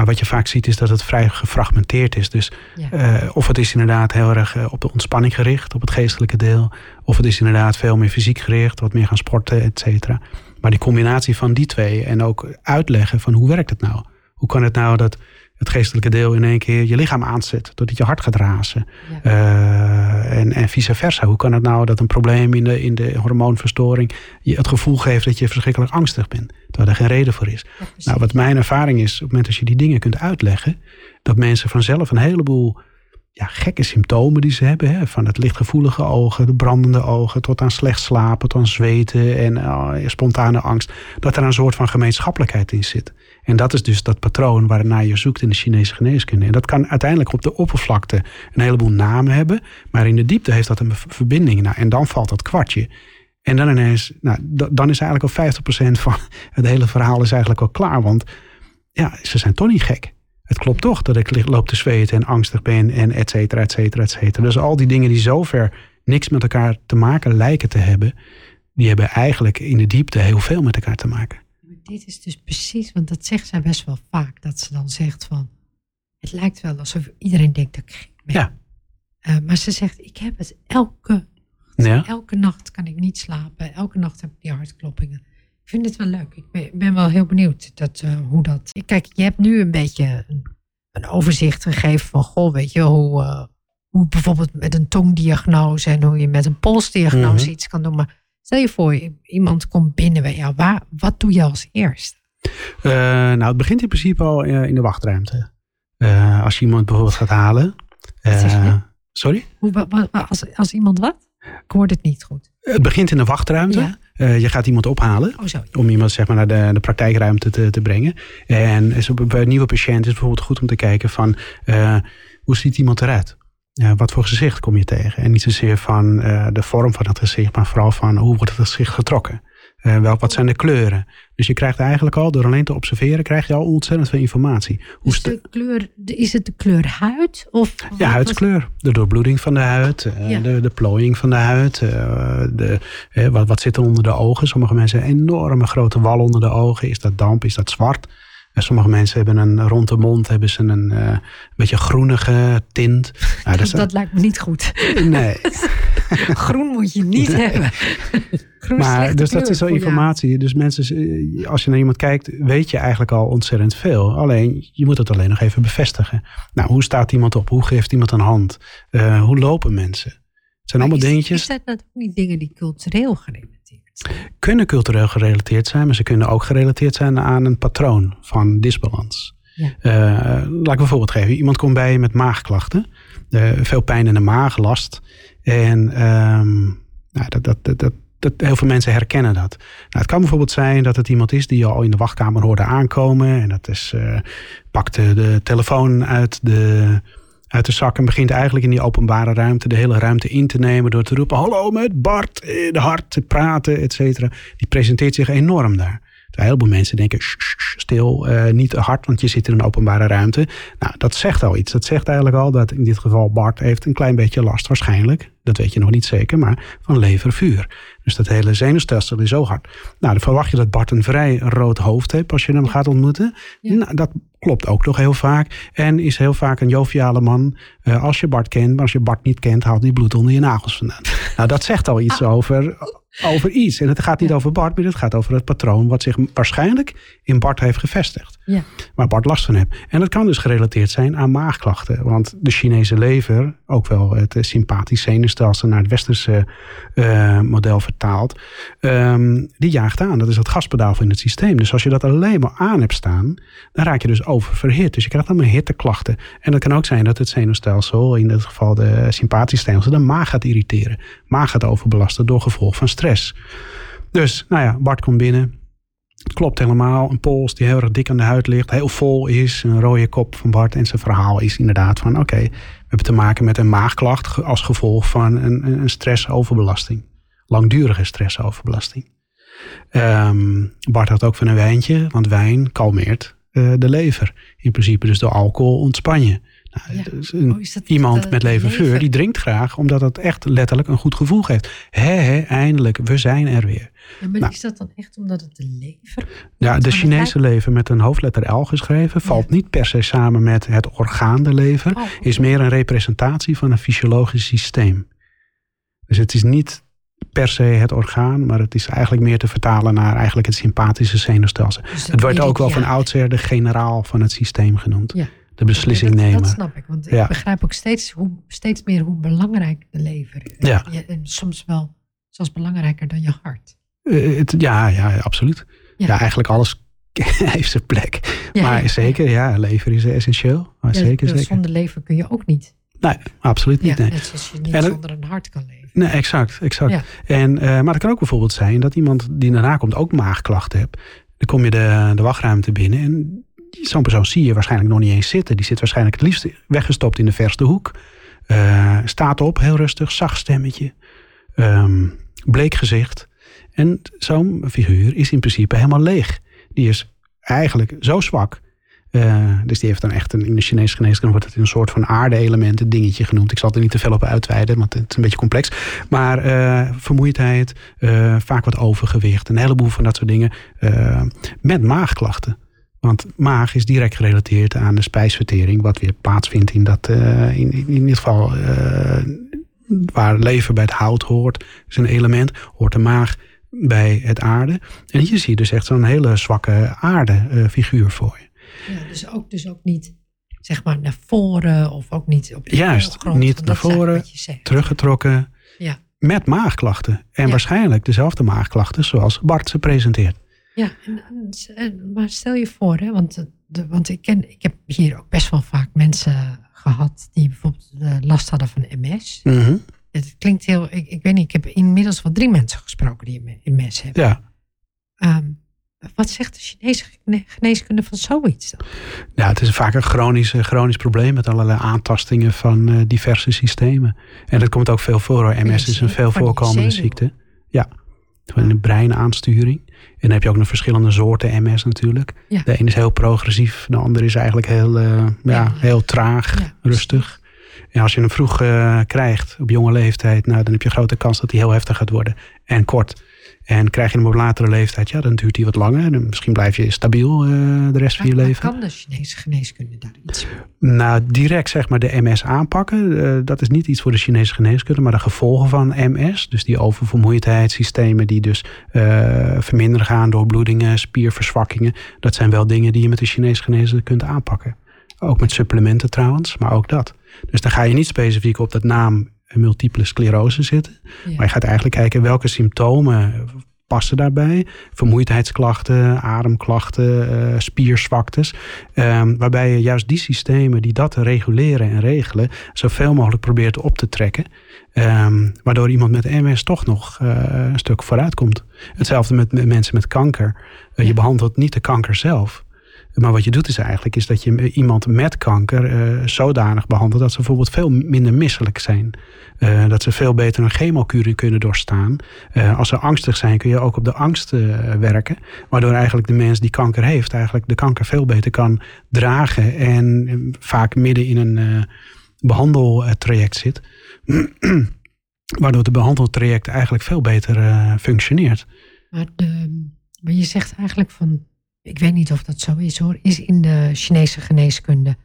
maar wat je vaak ziet is dat het vrij gefragmenteerd is. Dus Ja. eh, of het is inderdaad heel erg eh, op de ontspanning gericht, op het geestelijke deel. Of het is inderdaad veel meer fysiek gericht, wat meer gaan sporten, et cetera. Maar die combinatie van die twee en ook uitleggen van hoe werkt het nou? Hoe kan het nou dat het geestelijke deel in één keer je lichaam aanzet, doordat je hart gaat razen? Ja. Eh, en, en vice versa. Hoe kan het nou dat een probleem in de, in de hormoonverstoring je het gevoel geeft dat je verschrikkelijk angstig bent, terwijl er geen reden voor is? Ja. Nou, wat mijn ervaring is, op het moment dat je die dingen kunt uitleggen, dat mensen vanzelf een heleboel ja, gekke symptomen die ze hebben, hè, van het lichtgevoelige ogen, de brandende ogen, tot aan slecht slapen, tot aan zweten en eh, spontane angst, dat er een soort van gemeenschappelijkheid in zit. En dat is dus dat patroon waarnaar je zoekt in de Chinese geneeskunde. En dat kan uiteindelijk op de oppervlakte een heleboel namen hebben, maar in de diepte heeft dat een verbinding. Nou, en dan valt dat kwartje. En dan ineens, nou, dan is eigenlijk al 50% van het hele verhaal is eigenlijk al klaar. Want ja, ze zijn toch niet gek. Het klopt toch dat ik loop te zweten en angstig ben en et cetera, et cetera, et cetera. Dus al die dingen die zover niks met elkaar te maken lijken te hebben, die hebben eigenlijk in de diepte heel veel met elkaar te maken. Maar dit is dus precies, want dat zegt zij best wel vaak. Dat ze dan zegt van, het lijkt wel alsof iedereen denkt dat ik gek ben. Ja. Eh, maar ze zegt, ik heb het elke, Ja. elke nacht kan ik niet slapen. Elke nacht heb ik die hartkloppingen. Ik vind het wel leuk. Ik ben, ben wel heel benieuwd dat, eh, hoe dat... Kijk, je hebt nu een beetje een, een overzicht gegeven van, goh, weet je, hoe, eh, hoe bijvoorbeeld met een tongdiagnose en hoe je met een polsdiagnose Mhm. iets kan doen. Maar stel je voor, iemand komt binnen bij jou. Waar, wat doe je als eerste? Eh, nou, het begint in principe al eh, in de wachtruimte. Eh, als je iemand bijvoorbeeld gaat halen. Sorry? Hoe, als, als iemand wat? Ik hoorde het niet goed. Het begint in de wachtruimte. Ja. Je gaat iemand ophalen. Oh, om iemand zeg maar, naar de, de praktijkruimte te, te brengen. En bij een nieuwe patiënt is het bijvoorbeeld goed om te kijken van hoe ziet iemand eruit? Wat voor gezicht kom je tegen? En niet zozeer van eh, de vorm van het gezicht, maar vooral van hoe wordt het gezicht getrokken? Wel, wat zijn de kleuren? Dus je krijgt eigenlijk al, door alleen te observeren, krijg je al ontzettend veel informatie. Hoe sta- de kleur, is het de kleur huid? Of ja, huidskleur. De doorbloeding van de huid, eh, Ja. de, de plooiing van de huid. de, wat, wat zit er onder de ogen? Sommige mensen hebben enorme grote wal onder de ogen. Is dat damp? Is dat zwart? En sommige mensen hebben een rond de mond hebben ze een eh, beetje groenige tint. Nou, dat, dat lijkt me niet goed. nee, Groen moet je niet Nee. hebben. Groen maar dus dat is jou. informatie. Dus mensen, eh, als je naar iemand kijkt, weet je eigenlijk al ontzettend veel. Alleen, je moet het alleen nog even bevestigen. Nou, hoe staat iemand op? Hoe geeft iemand een hand? Eh, hoe lopen mensen? Het zijn Maar allemaal is, dingetjes. Is dat nou ook niet dingen die cultureel gerelateerd zijn? Kunnen cultureel gerelateerd zijn, maar ze kunnen ook gerelateerd zijn aan een patroon van disbalans. Ja. Eh, laat ik een voorbeeld geven. Iemand komt bij je met maagklachten, eh, veel pijn in de maag, last. En ehm, nou, dat, dat, dat, dat, dat, heel veel mensen herkennen dat. Nou, het kan bijvoorbeeld zijn dat het iemand is die je al in de wachtkamer hoorde aankomen. En dat is, pakt de, de telefoon uit de, uit de zak en begint eigenlijk in die openbare ruimte de hele ruimte in te nemen door te roepen: Hallo met Bart, in hart, te praten, et cetera. Die presenteert zich enorm daar. Heel veel mensen denken: "Shh, shh, shh, stil, eh, niet hard, want je zit in een openbare ruimte. Nou, dat zegt al iets. Dat zegt eigenlijk al dat in dit geval Bart heeft een klein beetje last, waarschijnlijk. Dat weet je nog niet zeker, maar van levervuur. Dus dat hele zenuwstelsel is zo hard. Nou, dan verwacht je dat Bart een vrij rood hoofd heeft als je hem gaat ontmoeten. Ja. Nou, dat klopt ook nog heel vaak. En is heel vaak een joviale man. Eh, als je Bart kent, maar als je Bart niet kent, haalt hij bloed onder je nagels vandaan. nou, dat zegt al iets over, over iets. En het gaat niet Ja. over Bart, maar het gaat over het patroon wat zich waarschijnlijk in Bart heeft gevestigd. Ja. Waar Bart last van heeft. En dat kan dus gerelateerd zijn aan maagklachten. Want de Chinese lever, ook wel het eh, sympathisch zenuwstelsel naar het westerse eh, model vertaald, ehm, die jaagt aan. Dat is het gaspedaal van het systeem. Dus als je dat alleen maar aan hebt staan, dan raak je dus oververhit. Dus je krijgt allemaal hitteklachten. En het kan ook zijn dat het zenuwstelsel, in dit geval de sympathisch stelsel, de maag gaat irriteren. Maag gaat overbelasten door gevolg van stress. Dus, nou ja, Bart komt binnen. Klopt helemaal. Een pols die heel erg dik aan de huid ligt, heel vol is. Een rode kop van Bart. En zijn verhaal is inderdaad van: oké, we hebben te maken met een maagklacht als gevolg van een, een stressoverbelasting. Langdurige stressoverbelasting. Um, Bart had ook van een wijntje, want wijn kalmeert uh, de lever. In principe, dus door alcohol ontspan je. Nou, Ja. dus een- Oh, dat iemand de met leverveur, lever? die drinkt graag, omdat het echt letterlijk een goed gevoel geeft. Hé, hé, eindelijk, we zijn er weer. Ja, maar Nou. is dat dan echt omdat het de lever... Ja, de het Chinese lever met een hoofdletter L geschreven valt niet per se samen met het orgaan de lever. Oh, Is meer een representatie van een fysiologisch systeem. Dus het is niet per se het orgaan, maar het is eigenlijk meer te vertalen naar eigenlijk het sympathische zenuwstelsel. dus Het wordt ook wel van oudsher de generaal van het systeem genoemd. Ja. De beslissing dat, nemen. Dat snap ik, want Ja. ik begrijp ook steeds, hoe, steeds meer hoe belangrijk de lever is. Ja. en soms wel zelfs belangrijker dan je hart. Eh, het- ja, ja, absoluut. Ja. Ja, eigenlijk alles heeft zijn plek. Ja, maar zeker, ja, lever is essentieel. Maar zeker, dus zeker. Zonder lever kun je ook niet. Nee, absoluut niet. Nee. Net zoals je niet En zonder een hart kan leven. Nee, exact. exact. Ja. En, eh, maar het kan ook bijvoorbeeld zijn dat iemand die daarna komt ook maagklachten heeft. Dan kom je de, de wachtruimte binnen en zo'n persoon zie je waarschijnlijk nog niet eens zitten. Die zit waarschijnlijk het liefst weggestopt in de verste hoek. Eh, staat op, heel rustig, zacht stemmetje. Ehm, bleek gezicht. En zo'n figuur is in principe helemaal leeg. Die is eigenlijk zo zwak. Eh, dus die heeft dan echt een, in de Chinese geneeskunde wordt het een soort van aarde-elementen dingetje genoemd. Ik zal er niet te veel op uitweiden, want het is een beetje complex. Maar eh, vermoeidheid, eh, vaak wat overgewicht, een heleboel van dat soort dingen. met maagklachten. Want maag is direct gerelateerd aan de spijsvertering, wat weer plaatsvindt in dat, in, in, in ieder geval waar lever bij het hout hoort, is een element, hoort de maag bij het aarde. En hier zie je dus echt zo'n hele zwakke aarde-figuur voor je. Ja, dus, ook, dus ook niet zeg maar naar voren of ook niet op de Juist, niet naar voren. Teruggetrokken, Ja. met maagklachten. En Ja. waarschijnlijk dezelfde maagklachten zoals Bart ze presenteert. Ja, en, maar stel je voor, hè, want, de- de, want ik, ken, ik heb hier ook best wel vaak mensen gehad die bijvoorbeeld eh, last hadden van MS. Mhm. Het klinkt heel, ik, ik weet niet, ik heb inmiddels wel drie mensen gesproken die MS hebben. Ja. Ehm, wat zegt de Chinese gene- geneeskunde van zoiets dan? ja, het is vaak een chronisch, chronisch probleem met allerlei aantastingen van eh, diverse systemen. En dat komt ook veel voor. hoor. MS is een veel voorkomende ziekte. Ja, van de breinaansturing. En dan heb je ook nog verschillende soorten MS natuurlijk. Ja. De ene is heel progressief, de andere is eigenlijk heel, eh, ja, Ja. heel traag, Ja, rustig. En als je hem vroeg eh, krijgt op jonge leeftijd, nou, dan heb je grote kans dat hij heel heftig gaat worden. En kort. En krijg je hem op latere leeftijd, ja, dan duurt hij wat langer. En misschien blijf je stabiel eh, de rest van je leven. Kan de Chinese geneeskunde daar iets mee? Nou, direct zeg maar de MS aanpakken. eh, dat is niet iets voor de Chinese geneeskunde, maar de gevolgen van MS. Dus die oververmoeidheidssystemen die dus eh, verminderen gaan door bloedingen, spierverzwakkingen. Dat zijn wel dingen die je met de Chinese geneeskunde kunt aanpakken. Ook met supplementen trouwens, maar ook dat. Dus dan ga je niet specifiek op dat naam multiple sclerose zitten. Ja. Maar je gaat eigenlijk kijken welke symptomen passen daarbij. Vermoeidheidsklachten, ademklachten, eh, spierzwaktes. Ehm, waarbij je juist die systemen die dat reguleren en regelen, zoveel mogelijk probeert op te trekken. Ehm, waardoor iemand met MS toch nog eh, een stuk vooruit komt. Hetzelfde met, met mensen met kanker. Eh. Je behandelt niet de kanker zelf. Maar wat je doet is eigenlijk is dat je iemand met kanker eh, zodanig behandelt dat ze bijvoorbeeld veel minder misselijk zijn. Eh, dat ze veel beter een chemokuur kunnen doorstaan. Eh, als ze angstig zijn kun je ook op de angst werken. Waardoor eigenlijk de mens die kanker heeft eigenlijk de kanker veel beter kan dragen. En vaak midden in een eh, behandeltraject zit. Waardoor het behandeltraject eigenlijk veel beter functioneert. Maar, de, maar je zegt eigenlijk van, ik weet niet of dat zo is hoor, is in de Chinese geneeskunde,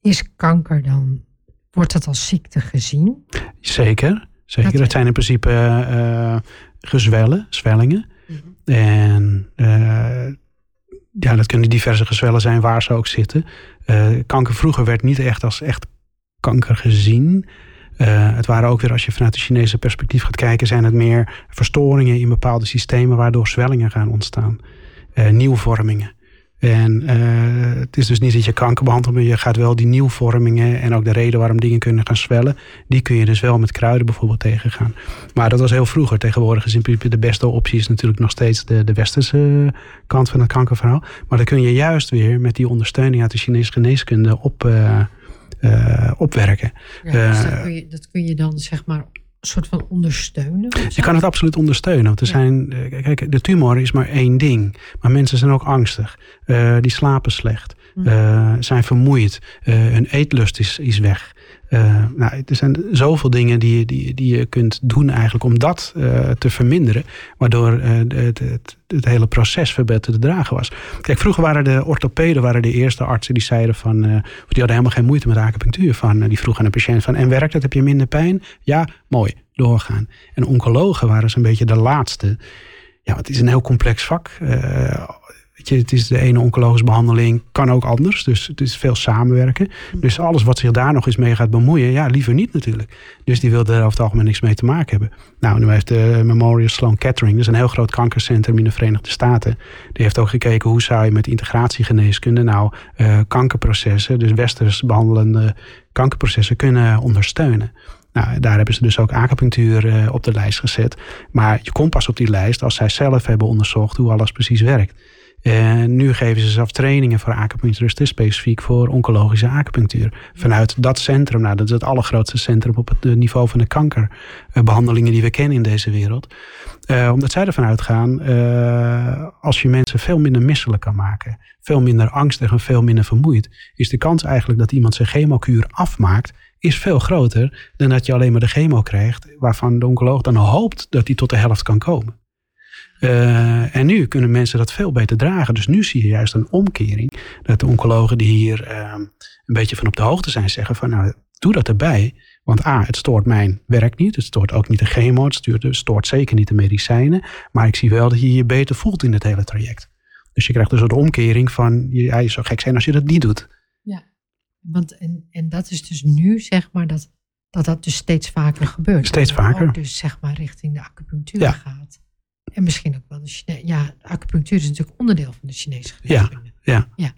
is kanker dan, wordt dat als ziekte gezien? Zeker, zeker. Dat- Het zijn in principe eh, gezwellen, zwellingen. En eh, ja, dat kunnen diverse gezwellen zijn waar ze ook zitten. Eh, kanker vroeger werd niet echt als echt kanker gezien. Eh, het waren ook weer, als je vanuit het Chinese perspectief gaat kijken, zijn het meer verstoringen in bepaalde systemen waardoor zwellingen gaan ontstaan. Eh, nieuwvormingen. En uh, het is dus niet dat je kanker behandelt, maar je gaat wel die nieuwvormingen en ook de reden waarom dingen kunnen gaan zwellen, die kun je dus wel met kruiden bijvoorbeeld tegengaan. Maar dat was heel vroeger. Tegenwoordig is in principe de beste optie is natuurlijk nog steeds de, de westerse kant van het kankerverhaal. Maar dan kun je juist weer met die ondersteuning uit de Chinese geneeskunde op, uh, uh, opwerken. Ja, dus dat, kun je, dat kun je dan zeg maar soort van ondersteunen? Je kan het absoluut ondersteunen. Want er zijn, eh, kijk, de tumor is maar één ding. Maar mensen zijn ook angstig. Uh, die slapen slecht. Uh, zijn vermoeid. hun eetlust is, is weg. Uh, nou, er zijn zoveel dingen die, die, die je kunt doen eigenlijk om dat uh, te verminderen. Waardoor uh, het, het, het, hele proces veel te dragen was. Kijk, vroeger waren de orthopeden waren de eerste artsen die zeiden van... die hadden helemaal geen moeite met acupunctuur. Van, die vroegen aan een patiënt van... en werkt het? Heb je minder pijn? Ja, mooi. Doorgaan. En oncologen waren zo'n beetje de laatste. Ja, het is een heel complex vak je, het is de ene oncologische behandeling, kan ook anders. Dus het is veel samenwerken. Hm. Dus alles wat zich daar nog eens mee gaat bemoeien, ja, liever niet natuurlijk. Dus die wil er over het algemeen niks mee te maken hebben. Nou, nu heeft de Memorial Sloan Kettering, dus een heel groot kankercentrum in de Verenigde Staten. Die heeft ook gekeken hoe zou je met integratiegeneeskunde nou uh, kankerprocessen, dus westers behandelende kankerprocessen kunnen ondersteunen. Nou, daar hebben ze dus ook acupunctuur uh, op de lijst gezet. Maar je komt pas op die lijst als zij zelf hebben onderzocht hoe alles precies werkt. En nu geven ze zelf trainingen voor acupuncturisten, specifiek voor oncologische acupunctuur. Vanuit dat centrum, nou, dat is het allergrootste centrum op het niveau van de kankerbehandelingen die we kennen in deze wereld. Uh, omdat zij ervan uitgaan, uh, als je mensen veel minder misselijk kan maken, veel minder angstig en veel minder vermoeid, is de kans eigenlijk dat iemand zijn chemokuur afmaakt, is veel groter dan dat je alleen maar de chemo krijgt, waarvan de oncoloog dan hoopt dat die tot de helft kan komen. Uh, en nu kunnen mensen dat veel beter dragen. Dus nu zie je juist een omkering. Dat de oncologen die hier uh, een beetje van op de hoogte zijn zeggen van nou doe dat erbij. Want A, het stoort mijn werk niet. Het stoort ook niet de chemo. Het stoort, het stoort zeker niet de medicijnen. Maar ik zie wel dat je je beter voelt in het hele traject. Dus je krijgt dus een omkering van ja, je zou gek zijn als je dat niet doet. Ja, want en, en dat is dus nu zeg maar dat dat, dat dus steeds vaker gebeurt. Steeds vaker. dus zeg maar richting de acupunctuur ja. gaat. En misschien ook wel de Chinese. Ja, acupunctuur is natuurlijk onderdeel van de Chinese geneeskunde. Ja, ja. ja.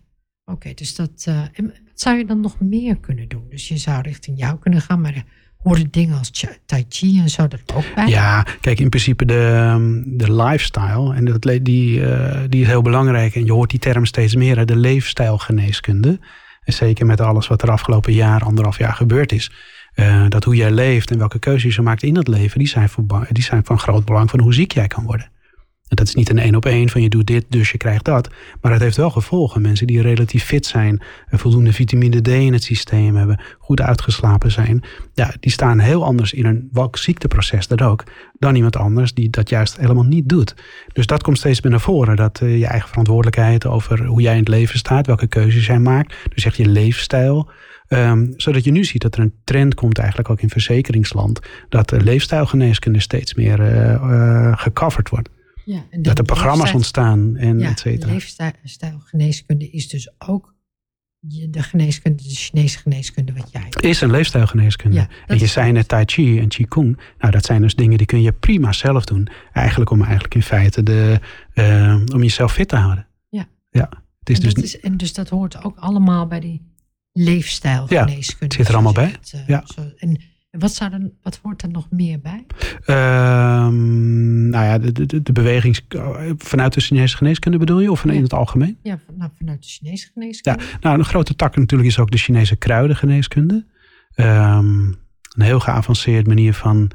Oké, dus dat. Uh, en wat zou je dan nog meer kunnen doen? Dus je zou richting jou kunnen gaan, maar horen dingen als Tai Chi en zo er ook bij? Ja, kijk, in principe de, de lifestyle, en dat, die, uh, die is heel belangrijk. En je hoort die term steeds meer, de leefstijlgeneeskunde. En zeker met alles wat er afgelopen jaar, anderhalf jaar gebeurd is. Uh, dat hoe jij leeft en welke keuzes je maakt in het leven, die zijn, van, die zijn van groot belang van hoe ziek jij kan worden. En dat is niet een één op één van je doet dit, dus je krijgt dat. Maar het heeft wel gevolgen. Mensen die relatief fit zijn, voldoende vitamine D in het systeem hebben, goed uitgeslapen zijn, ja, die staan heel anders in een welk ziekteproces dat ook, dan iemand anders die dat juist helemaal niet doet. Dus dat komt steeds meer naar voren. Dat uh, je eigen verantwoordelijkheid over hoe jij in het leven staat, welke keuzes jij maakt. Dus echt je leefstijl. Um, zodat je nu ziet dat er een trend komt, eigenlijk ook in verzekeringsland, dat de leefstijlgeneeskunde steeds meer uh, uh, gecoverd wordt. Ja, en dat er programma's ontstaan en ja, et cetera. Leefstijlgeneeskunde is dus ook de geneeskunde, de Chinese geneeskunde wat jij Is een leefstijlgeneeskunde. Ja, en je zei net Tai Chi en Qigong. Nou, dat zijn dus dingen die kun je prima zelf doen. Eigenlijk om eigenlijk in feite de, uh, om jezelf fit te houden. Ja. ja het is en, dus is, en dus dat hoort ook allemaal bij die leefstijlgeneeskunde. Ja, zit er allemaal bij. Het, uh, ja. Zo, en wat, zou er, wat hoort er nog meer bij? Um, nou ja, de, de, de beweging vanuit de Chinese geneeskunde bedoel je? Of in, ja. het algemeen? Ja, nou, vanuit de Chinese geneeskunde. Ja, nou, een grote tak natuurlijk is ook de Chinese kruidengeneeskunde. Um, een heel geavanceerd manier van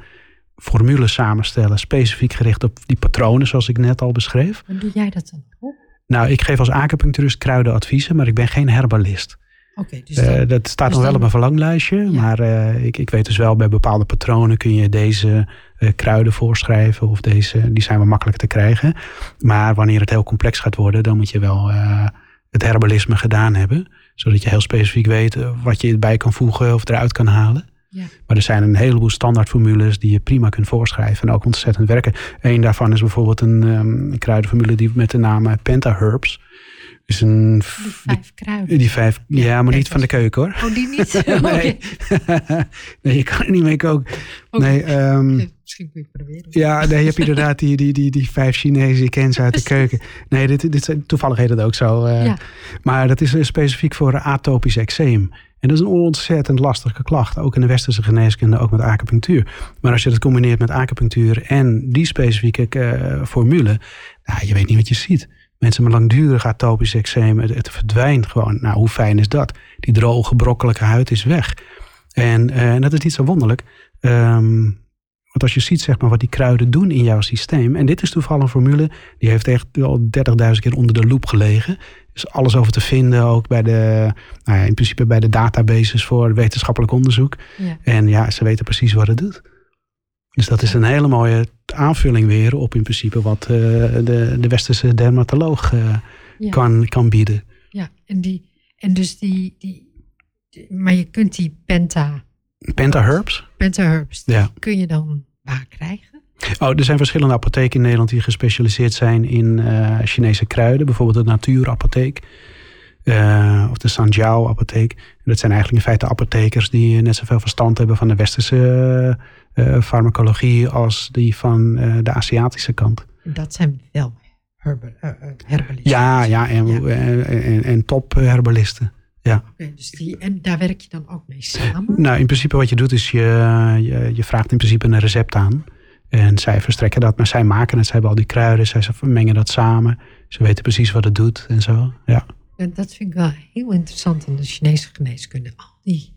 formules samenstellen, specifiek gericht op die patronen, zoals ik net al beschreef. Hoe doe jij dat dan? Nou, ik geef als acupuncturist kruidenadviezen, maar ik ben geen herbalist. Okay, dus uh, dat staat dus nog wel op mijn verlanglijstje. Ja. Maar uh, ik, ik weet dus wel, bij bepaalde patronen kun je deze uh, kruiden voorschrijven. Of deze, die zijn wel makkelijk te krijgen. Maar wanneer het heel complex gaat worden, dan moet je wel het herbalisme gedaan hebben. Zodat je heel specifiek weet wat je erbij kan voegen of eruit kan halen. Ja. Maar er zijn een heleboel standaardformules die je prima kunt voorschrijven en ook ontzettend werken. Eén daarvan is bijvoorbeeld een, um, een kruidenformule die met de naam Pentaherbs. Is een, die vijf kruiden. Die vijf, ja, ja maar niet van de keuken hoor. Oh, die niet? nee. nee, je kan er niet mee koken. Okay. Nee, um, Misschien kun je het proberen. Ja, nee, je hebt inderdaad die, die, die, die vijf Chinezen, die ken ze uit de keuken. Nee, dit, dit, zijn- toevallig heet het ook zo. eh, Ja. Maar dat is eh, specifiek voor atopisch eczeem. En dat is een ontzettend lastige klacht. Ook in de westerse geneeskunde, ook met acupunctuur. Maar als je dat combineert met acupunctuur en die specifieke eh, formule. Nou, je weet niet wat je ziet. Mensen met langdurig atopisch eczeem, het, het verdwijnt gewoon. Nou, hoe fijn is dat? Die droge, brokkelijke huid is weg. En, eh, en dat is niet zo wonderlijk. Ehm, want als je ziet zeg maar, wat die kruiden doen in jouw systeem. En dit is toevallig een formule. Die heeft echt wel 30.000 keer onder de loep gelegen. Er is alles over te vinden. Ook bij de, nou ja, in principe bij de databases voor wetenschappelijk onderzoek. Ja. En ja, ze weten precies wat het doet. Dus dat is een hele mooie aanvulling weer op in principe wat eh, de, de westerse dermatoloog eh, Ja. kan, kan bieden. Ja, en, die, en dus die, die, die- Maar je kunt die penta, Pentaherbs. pentaherbs, Ja. kun je dan waar krijgen? Oh, er zijn verschillende apotheken in Nederland die gespecialiseerd zijn in eh, Chinese kruiden. Bijvoorbeeld de Natuurapotheek. eh, of de Sanjiao apotheek. En dat zijn eigenlijk in feite apothekers die net zoveel verstand hebben van de westerse farmacologie als die van eh, de Aziatische kant. Dat zijn wel eh, eh, herbalisten. Ja, ja, en, Ja. en, en, top herbalisten. Oké, dus die, en daar werk je dan ook mee samen? Nou, in principe wat je doet is je, je, je vraagt in principe een recept aan. En zij verstrekken dat, maar zij maken het. Zij hebben al die kruiden, zij mengen dat samen. Ze weten precies wat het doet en zo. Ja, En dat vind ik wel heel interessant in de Chinese geneeskunde. Al die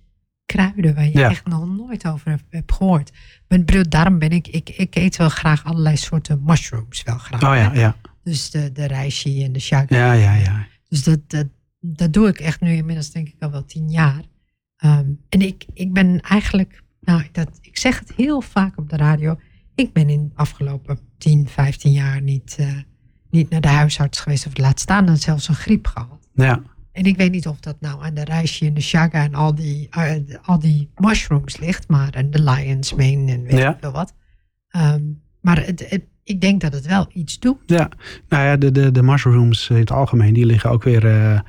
kruiden waar je Ja. echt nog nooit over hebt, gehoord. Maar ik bedoel, daarom ben ik, ik, ik eet wel graag allerlei soorten mushrooms wel graag. oh ja, hè. ja. Dus de, de reishi en de shaga. Ja, ja, ja. Dus dat, dat, dat doe ik echt nu inmiddels denk ik al wel tien jaar. Ehm, en ik, ik ben eigenlijk, nou, dat, ik zeg het heel vaak op de radio. Ik ben in de afgelopen 10, 15 jaar niet, eh, niet naar de huisarts geweest. Of laat staan en zelfs een griep gehad. Ja, En ik weet niet of dat nou aan de reisje en de shaga en al die, eh, al die mushrooms ligt. Maar en de lion's mane en weet Ja. ik veel wat. Ehm, maar het, het- ik denk dat het wel iets doet. ja. Nou ja, de, de, de mushrooms in het algemeen, die liggen ook weer, eh,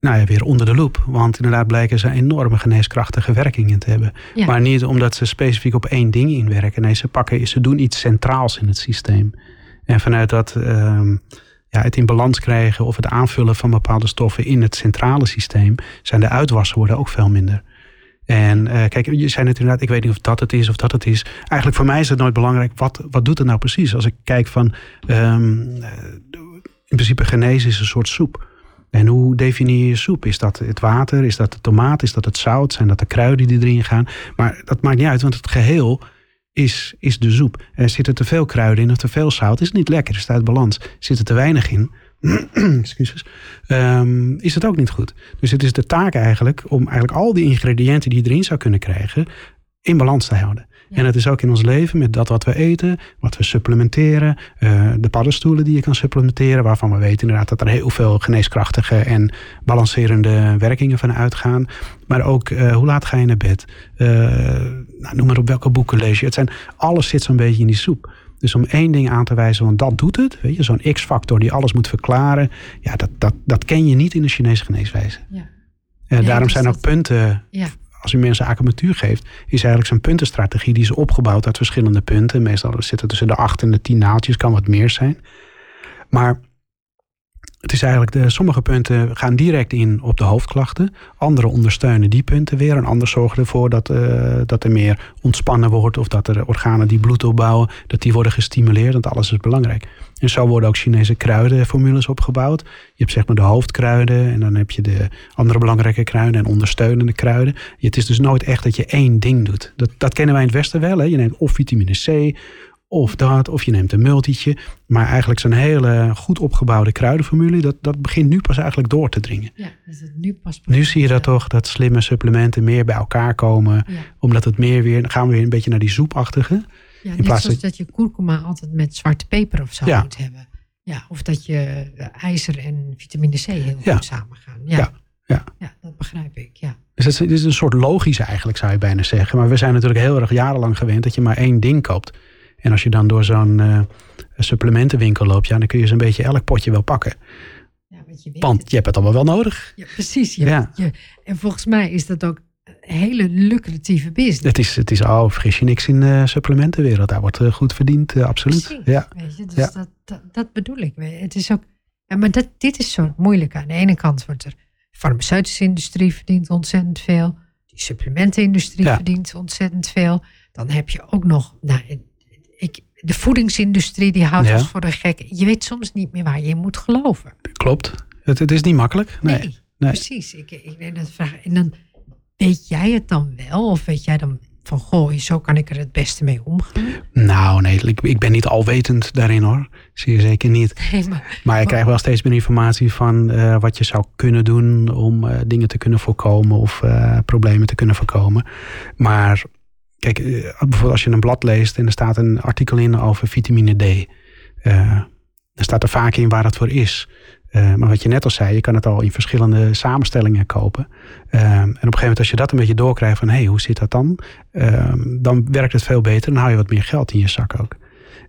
nou ja, weer onder de loep. Want inderdaad blijken ze enorme geneeskrachtige werkingen te hebben. Ja. Maar niet omdat ze specifiek op één ding inwerken. Nee, ze, pakken, ze doen iets centraals in het systeem. En vanuit dat ehm, ja, het in balans krijgen of het aanvullen van bepaalde stoffen in het centrale systeem, zijn de uitwassen worden ook veel minder. En eh, kijk, je zei net inderdaad, ik weet niet of dat het is of dat het is. Eigenlijk voor mij is het nooit belangrijk, wat, wat doet het nou precies? Als ik kijk van, ehm, eh, in principe genezen is een soort soep. En hoe definieer je soep? Is dat het water? Is dat de tomaat? Is dat het zout? Zijn dat de kruiden die erin gaan? Maar dat maakt niet uit, want het geheel is, is de soep. Er te veel kruiden in of te veel zout. Is niet lekker? Is het balans? Zit er te weinig in? Excuses. Ehm, is het ook niet goed? Dus het is de taak eigenlijk om eigenlijk al die ingrediënten die je erin zou kunnen krijgen, in balans te houden. Ja. En het is ook in ons leven met dat wat we eten, wat we supplementeren, eh, de paddenstoelen die je kan supplementeren, waarvan we weten inderdaad dat er heel veel geneeskrachtige en balancerende werkingen van uitgaan. Maar ook eh, hoe laat ga je naar bed? Eh, nou, noem maar op welke boeken lees je. Het zijn, alles zit zo'n beetje in die soep. Dus om één ding aan te wijzen, want dat doet het. Weet je, zo'n X-factor die alles moet verklaren. Ja, dat, dat, dat ken je niet in de Chinese geneeswijze. Ja. Daarom dus zijn ook punten Ja. Als u mensen acupunctuur geeft, is eigenlijk zo'n puntenstrategie die is opgebouwd uit verschillende punten. Meestal zitten tussen de acht en de tien naaldjes, kan wat meer zijn. Maar het is eigenlijk, de, sommige punten gaan direct in op de hoofdklachten. Andere ondersteunen die punten weer. En andere zorgen ervoor dat, eh, dat er meer ontspannen wordt. Of dat er organen die bloed opbouwen, dat die worden gestimuleerd. Want alles is belangrijk. En zo worden ook Chinese kruidenformules opgebouwd. Je hebt zeg maar de hoofdkruiden. En dan heb je de andere belangrijke kruiden en ondersteunende kruiden. Het is dus nooit echt dat je één ding doet. Dat, dat kennen wij in het Westen wel. Hè? Je neemt of vitamine C, of dat, of je neemt een multietje. Maar eigenlijk zo'n hele goed opgebouwde kruidenformule, dat, dat begint nu pas eigenlijk door te dringen. Ja, dus het nu pas. Nu zie je dat toch, dat slimme supplementen meer bij elkaar komen. Ja, Omdat het meer weer, dan gaan we weer een beetje naar die soepachtige. ja In net plaats zoals dat je kurkuma altijd met zwarte peper of zo Ja. moet hebben. Ja, of dat je eh, ijzer en vitamine C heel Ja. goed samengaan. Ja. Ja, ja. ja, dat begrijp ik. Ja. Dus het is, het is een soort logisch eigenlijk, zou je bijna zeggen. Maar we zijn natuurlijk heel erg jarenlang gewend dat je maar één ding koopt. En als je dan door zo'n eh, supplementenwinkel loopt, ja, dan kun je zo'n beetje elk potje wel pakken. Ja, want je Want je hebt het allemaal wel nodig. Ja, precies. Je, Ja. je- en volgens mij is dat ook hele lucratieve business. Het is, het is oh, vergis je niks in de supplementenwereld. Daar wordt uh, goed verdiend, uh, absoluut. Precies, ja. Weet je, dus Ja. dat, dat, dat bedoel ik. Het is ook, ja, maar dat, dit is zo moeilijk. Aan de ene kant wordt er, de farmaceutische industrie verdient ontzettend veel. Die supplementenindustrie Ja. verdient ontzettend veel. Dan heb je ook nog, nou, ik, de voedingsindustrie die houdt Ja. ons voor de gek. Je weet soms niet meer waar je in moet geloven. Klopt. Het, het is niet makkelijk. Nee. Nee, nee. precies. Ik, ik denk dat vraag. En dan weet jij het dan wel? Of weet jij dan van, goh, zo kan ik er het beste mee omgaan? Nou, nee, ik, ik ben niet alwetend daarin hoor. Zeer zeker niet. Nee, maar Maar ik krijg wel steeds meer informatie van eh, wat je zou kunnen doen om eh, dingen te kunnen voorkomen of eh, problemen te kunnen voorkomen. Maar kijk, eh, bijvoorbeeld als je een blad leest en er staat een artikel in over vitamine D. eh, dan staat er vaak in waar het voor is. Eh, maar wat je net al zei, je kan het al in verschillende samenstellingen kopen. En op een gegeven moment als je dat een beetje doorkrijgt van hé, hey, hoe zit dat dan? Dan werkt het veel beter. Dan hou je wat meer geld in je zak ook.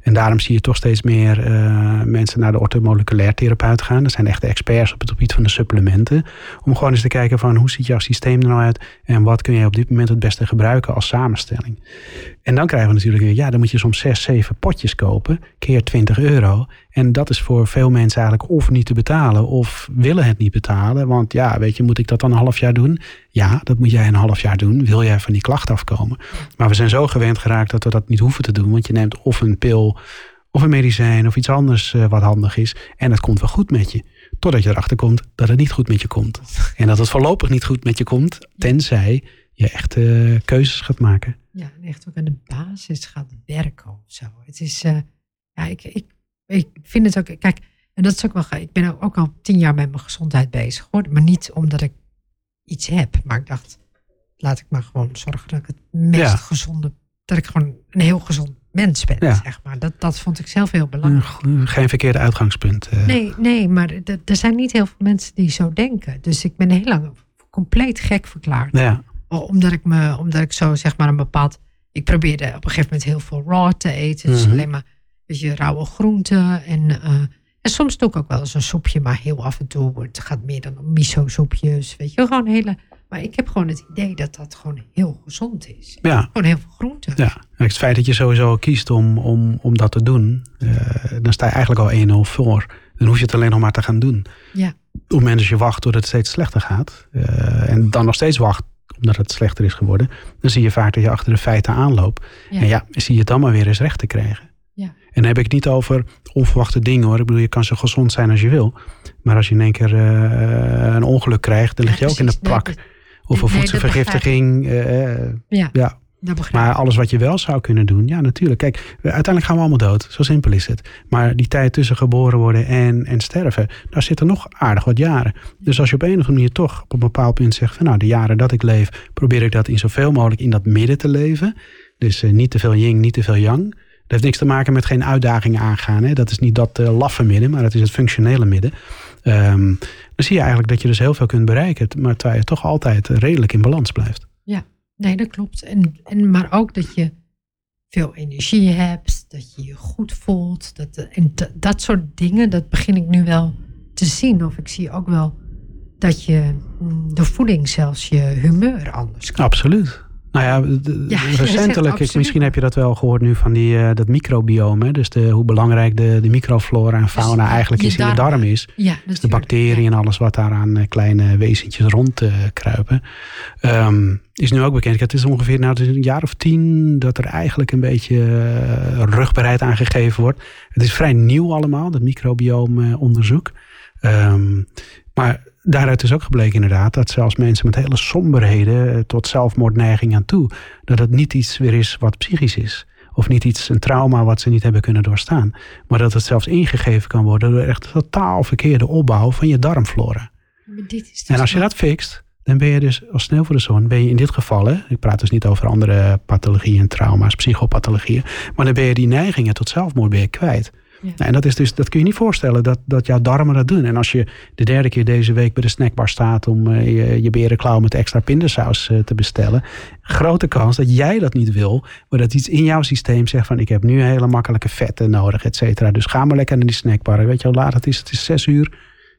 En daarom zie je toch steeds meer eh, mensen naar de orthomoleculair therapeut gaan. Dat zijn echt de experts op het gebied van de supplementen. Om gewoon eens te kijken van hoe ziet jouw systeem er nou uit. En wat kun je op dit moment het beste gebruiken als samenstelling. En dan krijgen we natuurlijk weer, ja dan moet je soms zes, zeven potjes kopen. Keer 20 euro. En dat is voor veel mensen eigenlijk of niet te betalen of willen het niet betalen. Want ja, weet je, moet ik dat dan een half jaar doen? Ja, dat moet jij een half jaar doen. Wil jij van die klacht afkomen? Maar we zijn zo gewend geraakt dat we dat niet hoeven te doen. Want je neemt of een pil of een medicijn of iets anders eh, wat handig is. En het komt wel goed met je. Totdat je erachter komt dat het niet goed met je komt. En dat het voorlopig niet goed met je komt. Tenzij je echt eh, keuzes gaat maken. ja, en echt ook aan de basis gaat werken of zo. Het is, eh, ja, ik, ik, ik vind het ook, kijk, en dat is ook wel, ik ben ook al tien jaar met mijn gezondheid bezig hoor. Maar niet omdat ik iets heb, maar ik dacht, laat ik maar gewoon zorgen dat ik het meest Ja. gezonde, dat ik gewoon een heel gezond mens ben, Ja. zeg maar. Dat, dat vond ik zelf heel belangrijk. Geen verkeerde uitgangspunt. eh. Nee, nee, maar er zijn niet heel veel mensen die zo denken. Dus ik ben heel lang compleet gek verklaard. Ja, Omdat ik, me, omdat ik zo zeg maar een bepaald. Ik probeerde op een gegeven moment heel veel raw te eten. Dus alleen maar weet je, rauwe groenten. En, eh, en soms doe ik ook wel eens een soepje, maar heel af en toe. Het gaat meer dan om miso-soepjes. Weet je, gewoon hele. Maar ik heb gewoon het idee dat dat gewoon heel gezond is. ja. Gewoon heel veel groenten. Ja, en het feit dat je sowieso kiest om, om, om dat te doen, eh, dan sta je eigenlijk al 1-0 voor. Dan hoef je het alleen nog maar te gaan doen. Ja. Op het moment dat je wacht tot het steeds slechter gaat, eh, en dan nog steeds wacht omdat het slechter is geworden, dan zie je vaak dat je achter de feiten aanloopt. Ja. En ja, zie je het dan maar weer eens recht te krijgen. En dan heb ik het niet over onverwachte dingen hoor. Ik bedoel, je kan zo gezond zijn als je wil. Maar als je in één keer eh, een ongeluk krijgt, dan lig je Ja, ook in de dat- of een nee, voedselvergiftiging. eh, Ja, ja, dat begrijp ik. maar alles wat je wel zou kunnen doen, ja natuurlijk. Kijk, uiteindelijk gaan we allemaal dood. Zo simpel is het. Maar die tijd tussen geboren worden en, en sterven, daar zitten nog aardig wat jaren. Dus als je op een of andere manier toch op een bepaald punt zegt van nou, de jaren dat ik leef, probeer ik dat in zoveel mogelijk in dat midden te leven. Dus niet te veel yin, niet te veel yang. Dat heeft niks te maken met geen uitdagingen aangaan. Hè. Dat is niet dat eh, laffe midden, maar dat is het functionele midden. Ehm, dan zie je eigenlijk dat je dus heel veel kunt bereiken, maar terwijl je toch altijd eh, redelijk in balans blijft. Nee, dat klopt. En, en, maar ook dat je veel energie hebt, dat je je goed voelt. Dat, en dat, dat soort dingen, dat begin ik nu wel te zien. Of ik zie ook wel dat je mm, door voeding zelfs je humeur anders kan. Absoluut. Nou ja, recentelijk, ik, misschien heb je dat wel gehoord nu van die, eh, dat microbiome. hè. Dus de, hoe belangrijk de, de microflora en fauna je- eigenlijk is in de darm is. Ja, Dus de bacteriën en alles wat daar aan eh, kleine wezentjes rond eh, kruipen. Ehm, is nu ook bekend. Het is ongeveer nou, het is een jaar of tien dat er eigenlijk een beetje rugbaarheid aangegeven wordt. Het is vrij nieuw allemaal, dat microbioom-onderzoek. Ehm, maar daaruit is ook gebleken inderdaad dat zelfs mensen met hele somberheden eh, tot zelfmoordneiging aan toe, dat het niet iets weer is wat psychisch is. Of niet iets, een trauma wat ze niet hebben kunnen doorstaan. Maar dat het zelfs ingegeven kan worden door echt totaal verkeerde opbouw van je darmflora. Is dus En als je dat fixt, dan ben je dus als sneeuw voor de zon, ben je in dit geval, hè, ik praat dus niet over andere pathologieën en trauma's, psychopathologieën, maar dan ben je die neigingen tot zelfmoord je kwijt. Nou, en dat, is dus, dat kun je niet voorstellen dat, dat jouw darmen dat doen. En als je de derde keer deze week bij de snackbar staat om eh, je, je berenklauw met extra pindasaus eh, te bestellen, grote kans dat jij dat niet wil, maar dat iets in jouw systeem zegt van ik heb nu hele makkelijke vetten nodig, et cetera. Dus ga maar lekker naar die snackbar. Weet je hoe laat het is? Het is zes uur.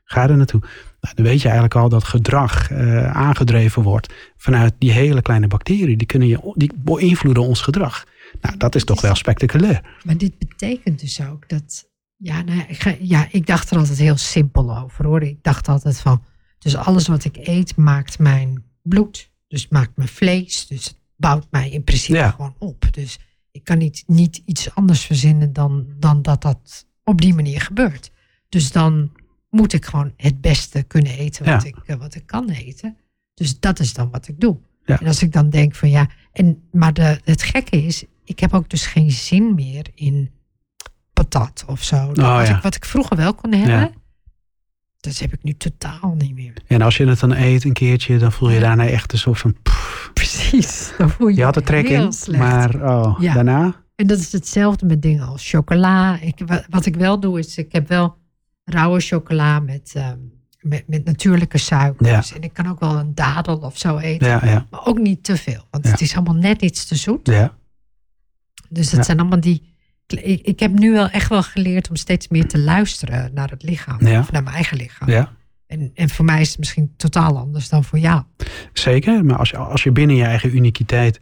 Ga er naartoe. Nou, dan weet je eigenlijk al dat gedrag uh, aangedreven wordt vanuit die hele kleine bacteriën. Die, kunnen je, die beïnvloeden ons gedrag. Nou, dat is toch wel spectaculair. Maar dit betekent dus ook dat. Ja, nou, ik, ja, ik dacht er altijd heel simpel over hoor. Ik dacht altijd van. Dus alles wat ik eet maakt mijn bloed. Dus maakt mijn vlees. Dus het bouwt mij in principe gewoon op. Dus ik kan niet, niet iets anders verzinnen dan, dan dat dat op die manier gebeurt. Dus dan moet ik gewoon het beste kunnen eten wat, ik, eh, wat ik kan eten. Dus dat is dan wat ik doe. En als ik dan denk van ja, en, maar de, het gekke is, ik heb ook dus geen zin meer in patat of zo. Oh, wat, ik, wat ik vroeger wel kon hebben, dat heb ik nu totaal niet meer. En als je het dan eet een keertje, dan voel je daarna echt een soort van... Precies, dan voel je Je had er trek in, maar oh, daarna... En dat is hetzelfde met dingen als chocola. Ik, wat ik wel doe, is ik heb wel rauwe chocola met, ehm, met, met, natuurlijke suikers. En ik kan ook wel een dadel of zo eten. Ja, ja. Maar ook niet te veel, want het is allemaal net iets te zoet. Ja. Dus het zijn allemaal die... Ik, ik heb nu wel echt wel geleerd om steeds meer te luisteren naar het lichaam. Of naar mijn eigen lichaam. Ja. En, en voor mij is het misschien totaal anders dan voor jou. Zeker, maar als je, als je binnen je eigen uniciteit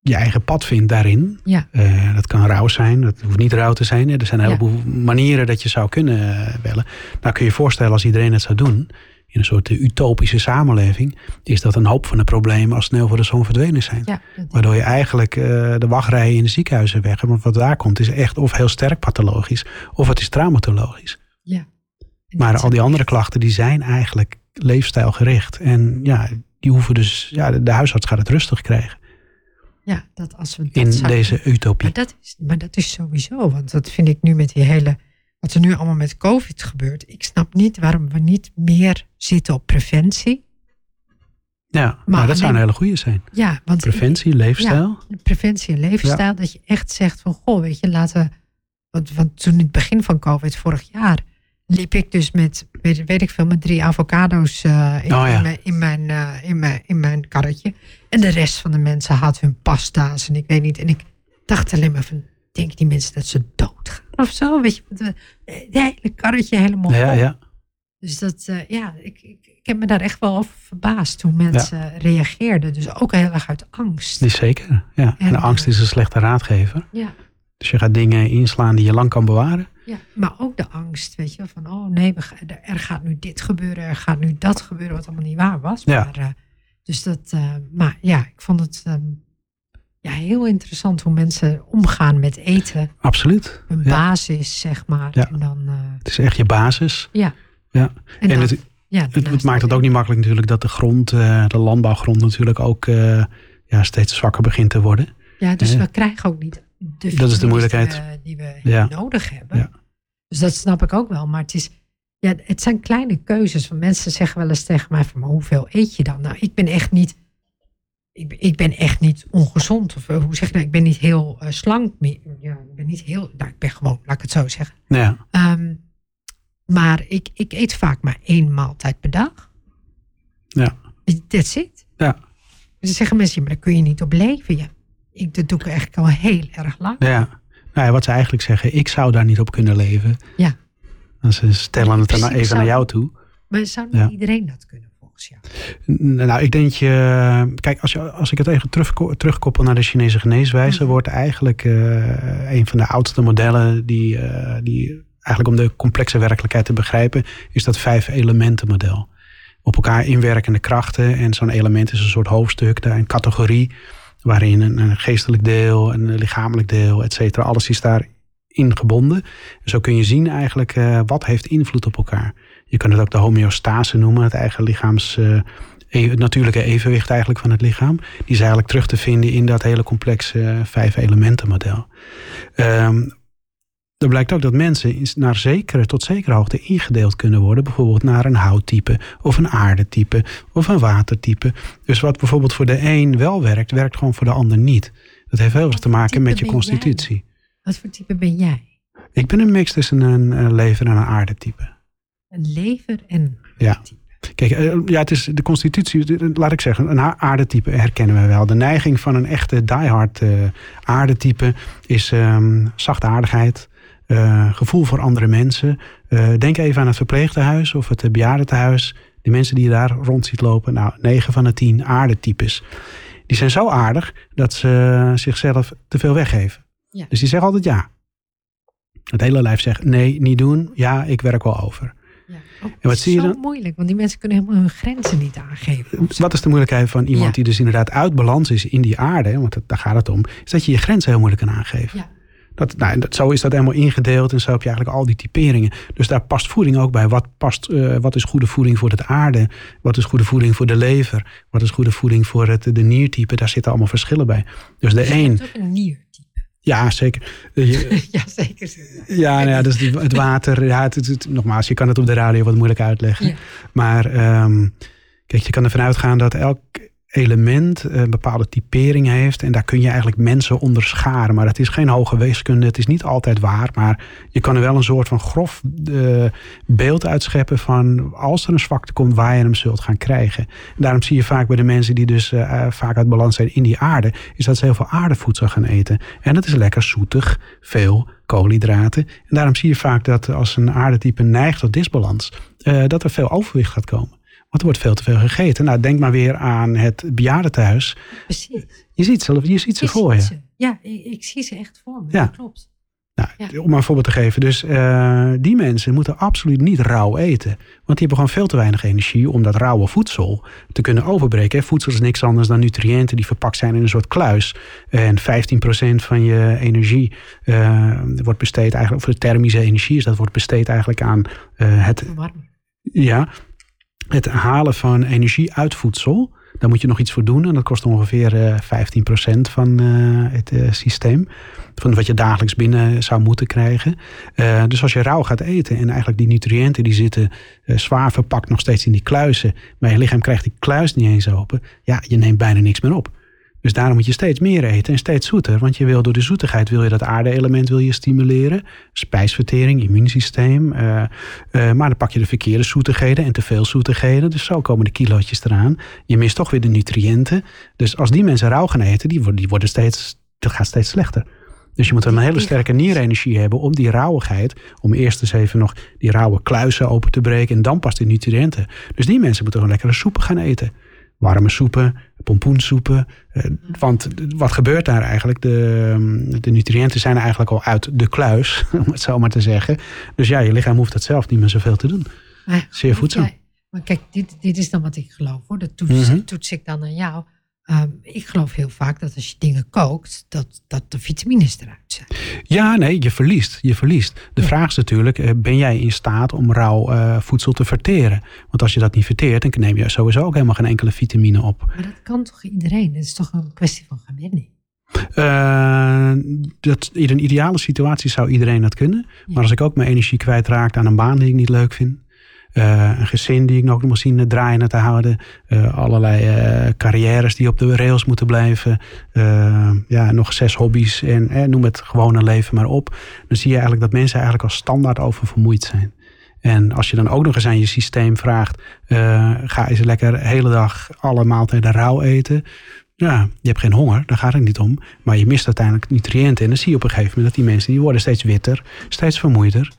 je eigen pad vindt daarin. Ja. Uh, dat kan rauw zijn, dat hoeft niet rauw te zijn. Er zijn een heleboel manieren dat je zou kunnen eh, bellen. Nou kun je je voorstellen als iedereen het zou doen, in een soort utopische samenleving, is dat een hoop van de problemen als snel voor de zon verdwenen zijn. Ja, Waardoor je eigenlijk uh, de wachtrijen in de ziekenhuizen weg Want wat daar komt is echt of heel sterk pathologisch, of het is traumatologisch. Ja. Maar al die andere klachten die zijn eigenlijk leefstijlgericht. En ja, die hoeven dus, ja, de huisarts gaat het rustig krijgen. Ja, dat als we in deze utopie. Maar dat, is, maar dat is sowieso, want dat vind ik nu met die hele. Wat er nu allemaal met COVID gebeurt. Ik snap niet waarom we niet meer zitten op preventie. Ja, maar, dat zou een hele goede zijn. Ja, want preventie, leefstijl. Ja, preventie en leefstijl. Dat je echt zegt van goh, weet je, laten. Want, want toen in het begin van COVID vorig jaar liep ik dus met, weet, weet ik veel, met drie avocado's uh, in, oh, in, mijn, in, mijn, uh, in, mijn, in mijn karretje. En de rest van de mensen had hun pasta's en ik weet niet. En ik dacht alleen maar van, denk die mensen dat ze dood gaan of zo? Weet je, het hele karretje helemaal ja, ja. Dus dat, uh, ja, ik, ik, ik, heb me daar echt wel over verbaasd hoe mensen reageerden. Dus ook heel erg uit angst. Die zeker, ja. En, en de angst is een slechte raadgever. Ja. Dus je gaat dingen inslaan die je lang kan bewaren. Ja, maar ook de angst, weet je, van oh nee, er gaat nu dit gebeuren, er gaat nu dat gebeuren, wat allemaal niet waar was. Ja. Maar, uh, dus dat, uh, maar ja, ik vond het um, ja, heel interessant hoe mensen omgaan met eten. Absoluut. Een basis, zeg maar. Ja. En dan, uh, het is echt je basis. Ja. ja. En, en het, ja, het, het maakt het ook niet makkelijk natuurlijk dat de grond, de landbouwgrond natuurlijk ook ja, steeds zwakker begint te worden. Ja, dus we krijgen ook niet de dat is de moeilijkheid. die we nodig hebben. Ja. Dus dat snap ik ook wel. Maar het, is, ja, het zijn kleine keuzes. Want mensen zeggen wel eens tegen mij van, maar hoeveel eet je dan? Nou, ik ben echt niet, ik, ik ben echt niet ongezond. Of eh, hoe zeg je nou, ik ben niet heel uh, slank. Ja, ik ben niet heel, nou, ik ben gewoon, laat ik het zo zeggen. Ja. Um, maar ik, ik eet vaak maar één maaltijd per dag. Ja. That's it. Ja. Dus zeggen mensen, maar daar kun je niet op leven. Ja, ik, dat doe ik eigenlijk al heel erg lang. Ja. Nou ja, wat ze eigenlijk zeggen, ik zou daar niet op kunnen leven. Ja. En ze stellen het dan even naar jou toe. Maar zou niet iedereen dat kunnen volgens jou? Nou, ik denk je. Kijk, als, je, als ik het even terug, terugkoppel naar de Chinese geneeswijze, mhm. wordt eigenlijk uh, een van de oudste modellen die, uh, die eigenlijk om de complexe werkelijkheid te begrijpen, is dat vijf elementen model. Op elkaar inwerkende krachten. En zo'n element is een soort hoofdstuk, een categorie waarin een, geestelijk deel, een lichamelijk deel, et cetera, alles is daarin gebonden. zo kun je zien eigenlijk uh, wat heeft invloed op elkaar. Je kunt het ook de homeostase noemen, het eigen lichaams, uh, het natuurlijke evenwicht eigenlijk van het lichaam. Die is eigenlijk terug te vinden in dat hele complexe uh, vijf elementen model. Um, er blijkt ook dat mensen naar zekere, tot zekere hoogte ingedeeld kunnen worden. Bijvoorbeeld naar een houttype of een aardetype of een watertype. Dus wat bijvoorbeeld voor de een wel werkt, werkt gewoon voor de ander niet. Dat heeft heel veel te maken met je constitutie. Wat voor type ben jij? Ik ben een mix tussen een lever en een aardetype. Een lever en ja. Kijk, eh, ja, het is de constitutie, laat ik zeggen, een aardetype herkennen we wel. De neiging van een echte diehard uh, aardetype is um, zachtaardigheid, eh, gevoel voor andere mensen. Eh, denk even aan het verpleegtehuis of het bejaardentehuis. Die mensen die je daar rond ziet lopen, nou, 9 van de 10 aardetypes. Die zijn zo aardig dat ze zichzelf te veel weggeven. Ja. Dus die zeggen altijd ja. Het hele lijf zegt nee, niet doen. Ja, ik werk wel over. Ja. Oh, En wat zie je zo dan? moeilijk, want die mensen kunnen helemaal hun grenzen niet aangeven. Wat is de moeilijkheid van iemand Ja. die dus inderdaad uit balans is in die aarde? Want daar gaat het om. Is dat je je grenzen heel moeilijk kan aangeven. Ja. Dat, nou, dat, zo is dat helemaal ingedeeld en zo heb je eigenlijk al die typeringen. Dus daar past voeding ook bij. Wat, past, eh, wat is goede voeding voor het aarde? Wat is goede voeding voor de lever? Wat is goede voeding voor het, de niertype? Daar zitten allemaal verschillen bij. Dus de een, hebt ook een niertype. ja zeker. Ja, zeker. ja, nou ja, dus die- het water. Ja, het, het- het- nogmaals, je kan het op de radio wat moeilijk uitleggen. Ja. Maar ehm, kijk, je kan ervan uitgaan dat elk element een bepaalde typering heeft. En daar kun je eigenlijk mensen onder scharen. Maar het is geen hoge weeskunde. Het is niet altijd waar. Maar je kan er wel een soort van grof eh, beeld uitscheppen van als er een zwakte komt waar je hem zult gaan krijgen. En daarom zie je vaak bij de mensen die dus eh, eh, vaak uit balans zijn in die aarde, is dat ze heel veel aardevoedsel gaan eten. En dat is lekker zoetig, veel koolhydraten. En daarom zie je vaak dat als een aardetype neigt tot disbalans, eh, dat er veel overwicht gaat komen. Want er wordt veel te veel gegeten. Nou, denk maar weer aan het bejaardentehuis. Precies. Je ziet ze, je ziet ze voor zie je. ze. Ja, ik, ik zie ze echt voor me. Ja. Dat klopt. Nou, Ja. Om maar een voorbeeld te geven. Dus eh, die mensen moeten absoluut niet rauw eten. Want die hebben gewoon veel te weinig energie om dat rauwe voedsel te kunnen overbreken. Voedsel is niks anders dan nutriënten die verpakt zijn in een soort kluis. En 15% van je energie eh, wordt besteed eigenlijk, of de thermische energie is dat wordt besteed eigenlijk aan eh, het Verwarmen. ja, het halen van energie uit voedsel. Daar moet je nog iets voor doen. En dat kost ongeveer eh 15% van eh, het eh, systeem. Van wat je dagelijks binnen zou moeten krijgen. Eh, dus als je rauw gaat eten en eigenlijk die nutriënten die zitten eh, zwaar verpakt nog steeds in die kluizen. Maar je lichaam krijgt die kluis niet eens open. Ja, je neemt bijna niks meer op. Dus daarom moet je steeds meer eten en steeds zoeter. Want je wil door de zoetigheid wil je dat aarde-element wil je stimuleren. Spijsvertering, immuunsysteem. eh, eh, maar dan pak je de verkeerde zoetigheden en te veel zoetigheden. Dus zo komen de kilootjes eraan. Je mist toch weer de nutriënten. Dus als die mensen rauw gaan eten, die worden, die worden steeds, dat gaat steeds slechter. Dus je moet een hele sterke nierenergie hebben om die rauwigheid, om eerst eens even nog die rauwe kluizen open te breken en dan pas de nutriënten. Dus die mensen moeten gewoon lekkere soepen gaan eten. Warme soepen, pompoensoepen. Eh, want wat gebeurt daar eigenlijk? De, de nutriënten zijn eigenlijk al uit de kluis, om het zo maar te zeggen. Dus ja, je lichaam hoeft dat zelf niet meer zoveel te doen. Zeer voedzaam. Maar kijk, dit, dit is dan wat ik geloof hoor. Dat toets, Mhm. toets ik dan aan jou. Ehm, ik geloof heel vaak dat als je dingen kookt, dat, dat de vitamines eruit zijn. Ja, nee, je verliest. Je verliest. De Ja. vraag is natuurlijk, eh, ben jij in staat om rauw eh, voedsel te verteren? Want als je dat niet verteert, dan neem je sowieso ook helemaal geen enkele vitamine op. Maar dat kan toch iedereen? Het is toch een kwestie van gewenning? Eh, dat, in een ideale situatie zou iedereen dat kunnen. Maar als ik ook mijn energie kwijtraak aan een baan die ik niet leuk vind. Eh, een gezin die ik nog moet zien draaiende te houden. eh, allerlei eh, carrières die op de rails moeten blijven. ja, nog zes hobby's en noem het gewone leven maar op. Dan zie je eigenlijk dat mensen eigenlijk al standaard oververmoeid zijn. En als je dan ook nog eens aan je systeem vraagt: ga eens lekker de hele dag alle maaltijden rauw eten. Ja, je hebt geen honger, daar gaat het niet om. Maar je mist uiteindelijk nutriënten. En dan zie je op een gegeven moment dat die mensen die worden steeds witter, steeds vermoeider.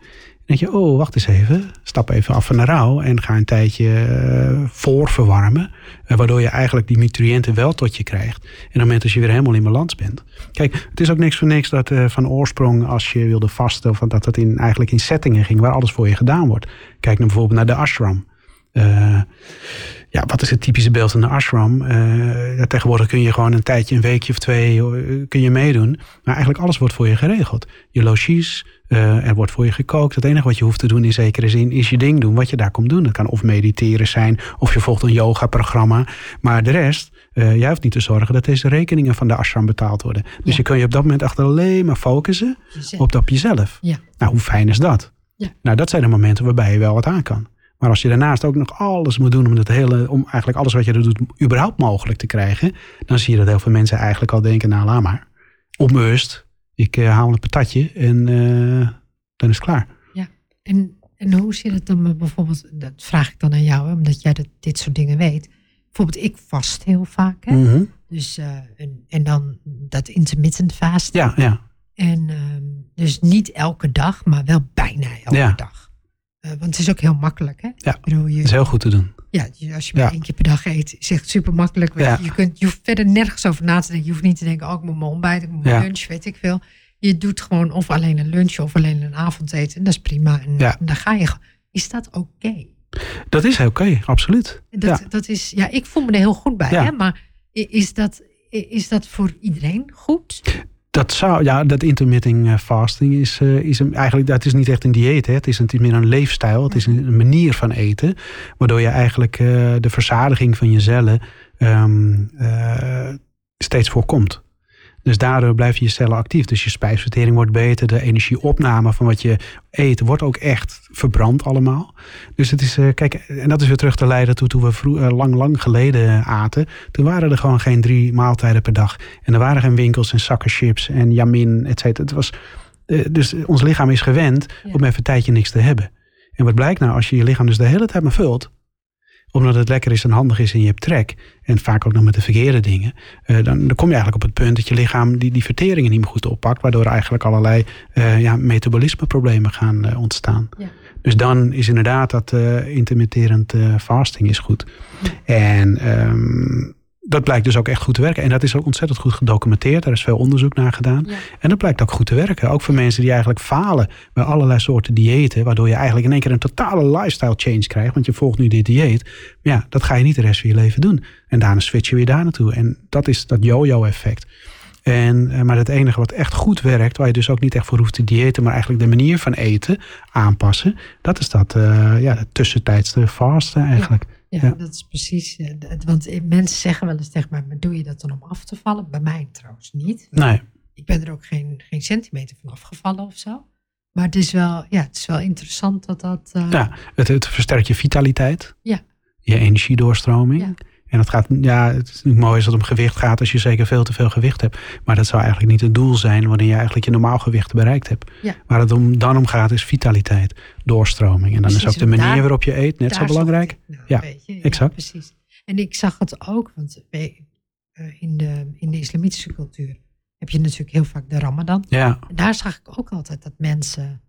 Dan je, oh, wacht eens even. Stap even af van de rouw en ga een tijdje eh, voorverwarmen. Eh, waardoor je eigenlijk die nutriënten wel tot je krijgt. En op het moment dat je weer helemaal in balans bent. Kijk, het is ook niks voor niks dat eh, van oorsprong als je wilde vasten... dat het in, eigenlijk in settingen ging waar alles voor je gedaan wordt. Kijk nou bijvoorbeeld naar de ashram. Eh, ja, wat is het typische beeld van de ashram? Eh, tegenwoordig kun je gewoon een tijdje, een weekje of twee, eh, kun je meedoen. Maar eigenlijk alles wordt voor je geregeld. Je logies, er wordt voor je gekookt. Het enige wat je hoeft te doen in zekere zin is je ding doen wat je daar komt doen. Dat kan of mediteren zijn, of je volgt een yoga-programma. Maar de rest, jij hoeft niet te zorgen dat deze rekeningen van de ashram betaald worden. Dus Ja. je kun je op dat moment echt alleen maar focussen Jezelf. op, op jezelf. Ja. Nou, hoe fijn is dat? Ja. Nou, dat zijn de momenten waarbij je wel wat aan kan. Maar als je daarnaast ook nog alles moet doen om, het hele, om eigenlijk alles wat je er doet überhaupt mogelijk te krijgen, dan zie je dat heel veel mensen eigenlijk al denken, nou laat maar. Onbewust, ik eh, haal een patatje en eh, dan is het klaar. En, en hoe zit het dan met bijvoorbeeld, dat vraag ik dan aan jou, hè, omdat jij dat, dit soort dingen weet. Bijvoorbeeld, ik vast heel vaak. Hè? Mhm. Dus, eh, en, en dan dat intermittent fast. Ja, ja. En ehm, dus niet elke dag, maar wel bijna elke Ja. dag. Eh, want het is ook heel makkelijk, hè? Ja, Ik bedoel, je, Dat is heel goed te doen. ja, als je maar Ja. één keer per dag eet, is echt super makkelijk. Ja. Je, kunt, je hoeft verder nergens over na te denken. Je hoeft niet te denken, oh, ik moet mijn ontbijt, ik moet mijn Ja. lunch, weet ik veel. Je doet gewoon of alleen een lunch of alleen een avondeten. En dat is prima. En, Ja. en dan ga je. Is dat oké? Dat is oké, absoluut. Dat, Ja. dat is, ja, ik voel me er heel goed bij. Ja. Hè? Maar is dat, is dat voor iedereen goed? Dat zou, ja, dat intermittent eh, fasting is, eh, is een, eigenlijk, dat is niet echt een dieet. Hè. Het, is meer een leefstijl. Het is een, een manier van eten. Waardoor je eigenlijk eh, de verzadiging van je cellen ehm, eh, steeds voorkomt. Dus daardoor blijven je cellen actief. Dus je spijsvertering wordt beter. De energieopname van wat je eet wordt ook echt verbrand allemaal. Dus het is, eh, kijk, en dat is weer terug te leiden toe toen we vroeg, eh, lang, lang geleden aten. Toen waren er gewoon geen drie maaltijden per dag. En er waren geen winkels en zakken chips en jamin, et cetera. Het was, eh, dus ons lichaam is gewend Ja. om even een tijdje niks te hebben. En wat blijkt nou, als je je lichaam dus de hele tijd maar vult omdat het lekker is en handig is en je hebt trek. En vaak ook nog met de verkeerde dingen. eh, dan, dan kom je eigenlijk op het punt dat je lichaam die, die verteringen niet meer goed oppakt. Waardoor er eigenlijk allerlei eh ja, metabolismeproblemen gaan eh, ontstaan. Ja. Dus dan is inderdaad dat intermitterend fasting is goed. En ehm, dat blijkt dus ook echt goed te werken. En dat is ook ontzettend goed gedocumenteerd. Daar is veel onderzoek naar gedaan. Ja. En dat blijkt ook goed te werken. Ook voor mensen die eigenlijk falen bij allerlei soorten diëten. Waardoor je eigenlijk in één keer een totale lifestyle change krijgt. Want je volgt nu dit dieet. Maar ja, dat ga je niet de rest van je leven doen. En daarna switch je weer daar naartoe. En dat is dat yo-yo effect. En, eh, maar het enige wat echt goed werkt, waar je dus ook niet echt voor hoeft te diëten, maar eigenlijk de manier van eten aanpassen, dat is dat eh ja, tussentijdse vasten eigenlijk. Ja, Ja. dat is precies. eh, Want eh, mensen zeggen wel eens tegen mij, maar doe je dat dan om af te vallen? Bij mij trouwens niet. Nee, Ik ben er ook geen, geen centimeter van afgevallen of zo. Maar het is wel, ja, het is wel interessant dat dat... eh, ja, het, het versterkt je vitaliteit, Ja. je energiedoorstroming. Ja. En dat gaat, ja, het is mooi als het om gewicht gaat als je zeker veel te veel gewicht hebt. Maar dat zou eigenlijk niet het doel zijn wanneer je eigenlijk je normaal gewicht bereikt hebt. Ja. Waar het om, dan om gaat is vitaliteit, doorstroming. En dan is ook de manier daar- waarop je eet net zo belangrijk. naar, Ja, exact. precies. En ik zag het ook, want eh, in de, in de islamitische cultuur heb je natuurlijk heel vaak de ramadan. Ja, En daar zag ik ook altijd dat mensen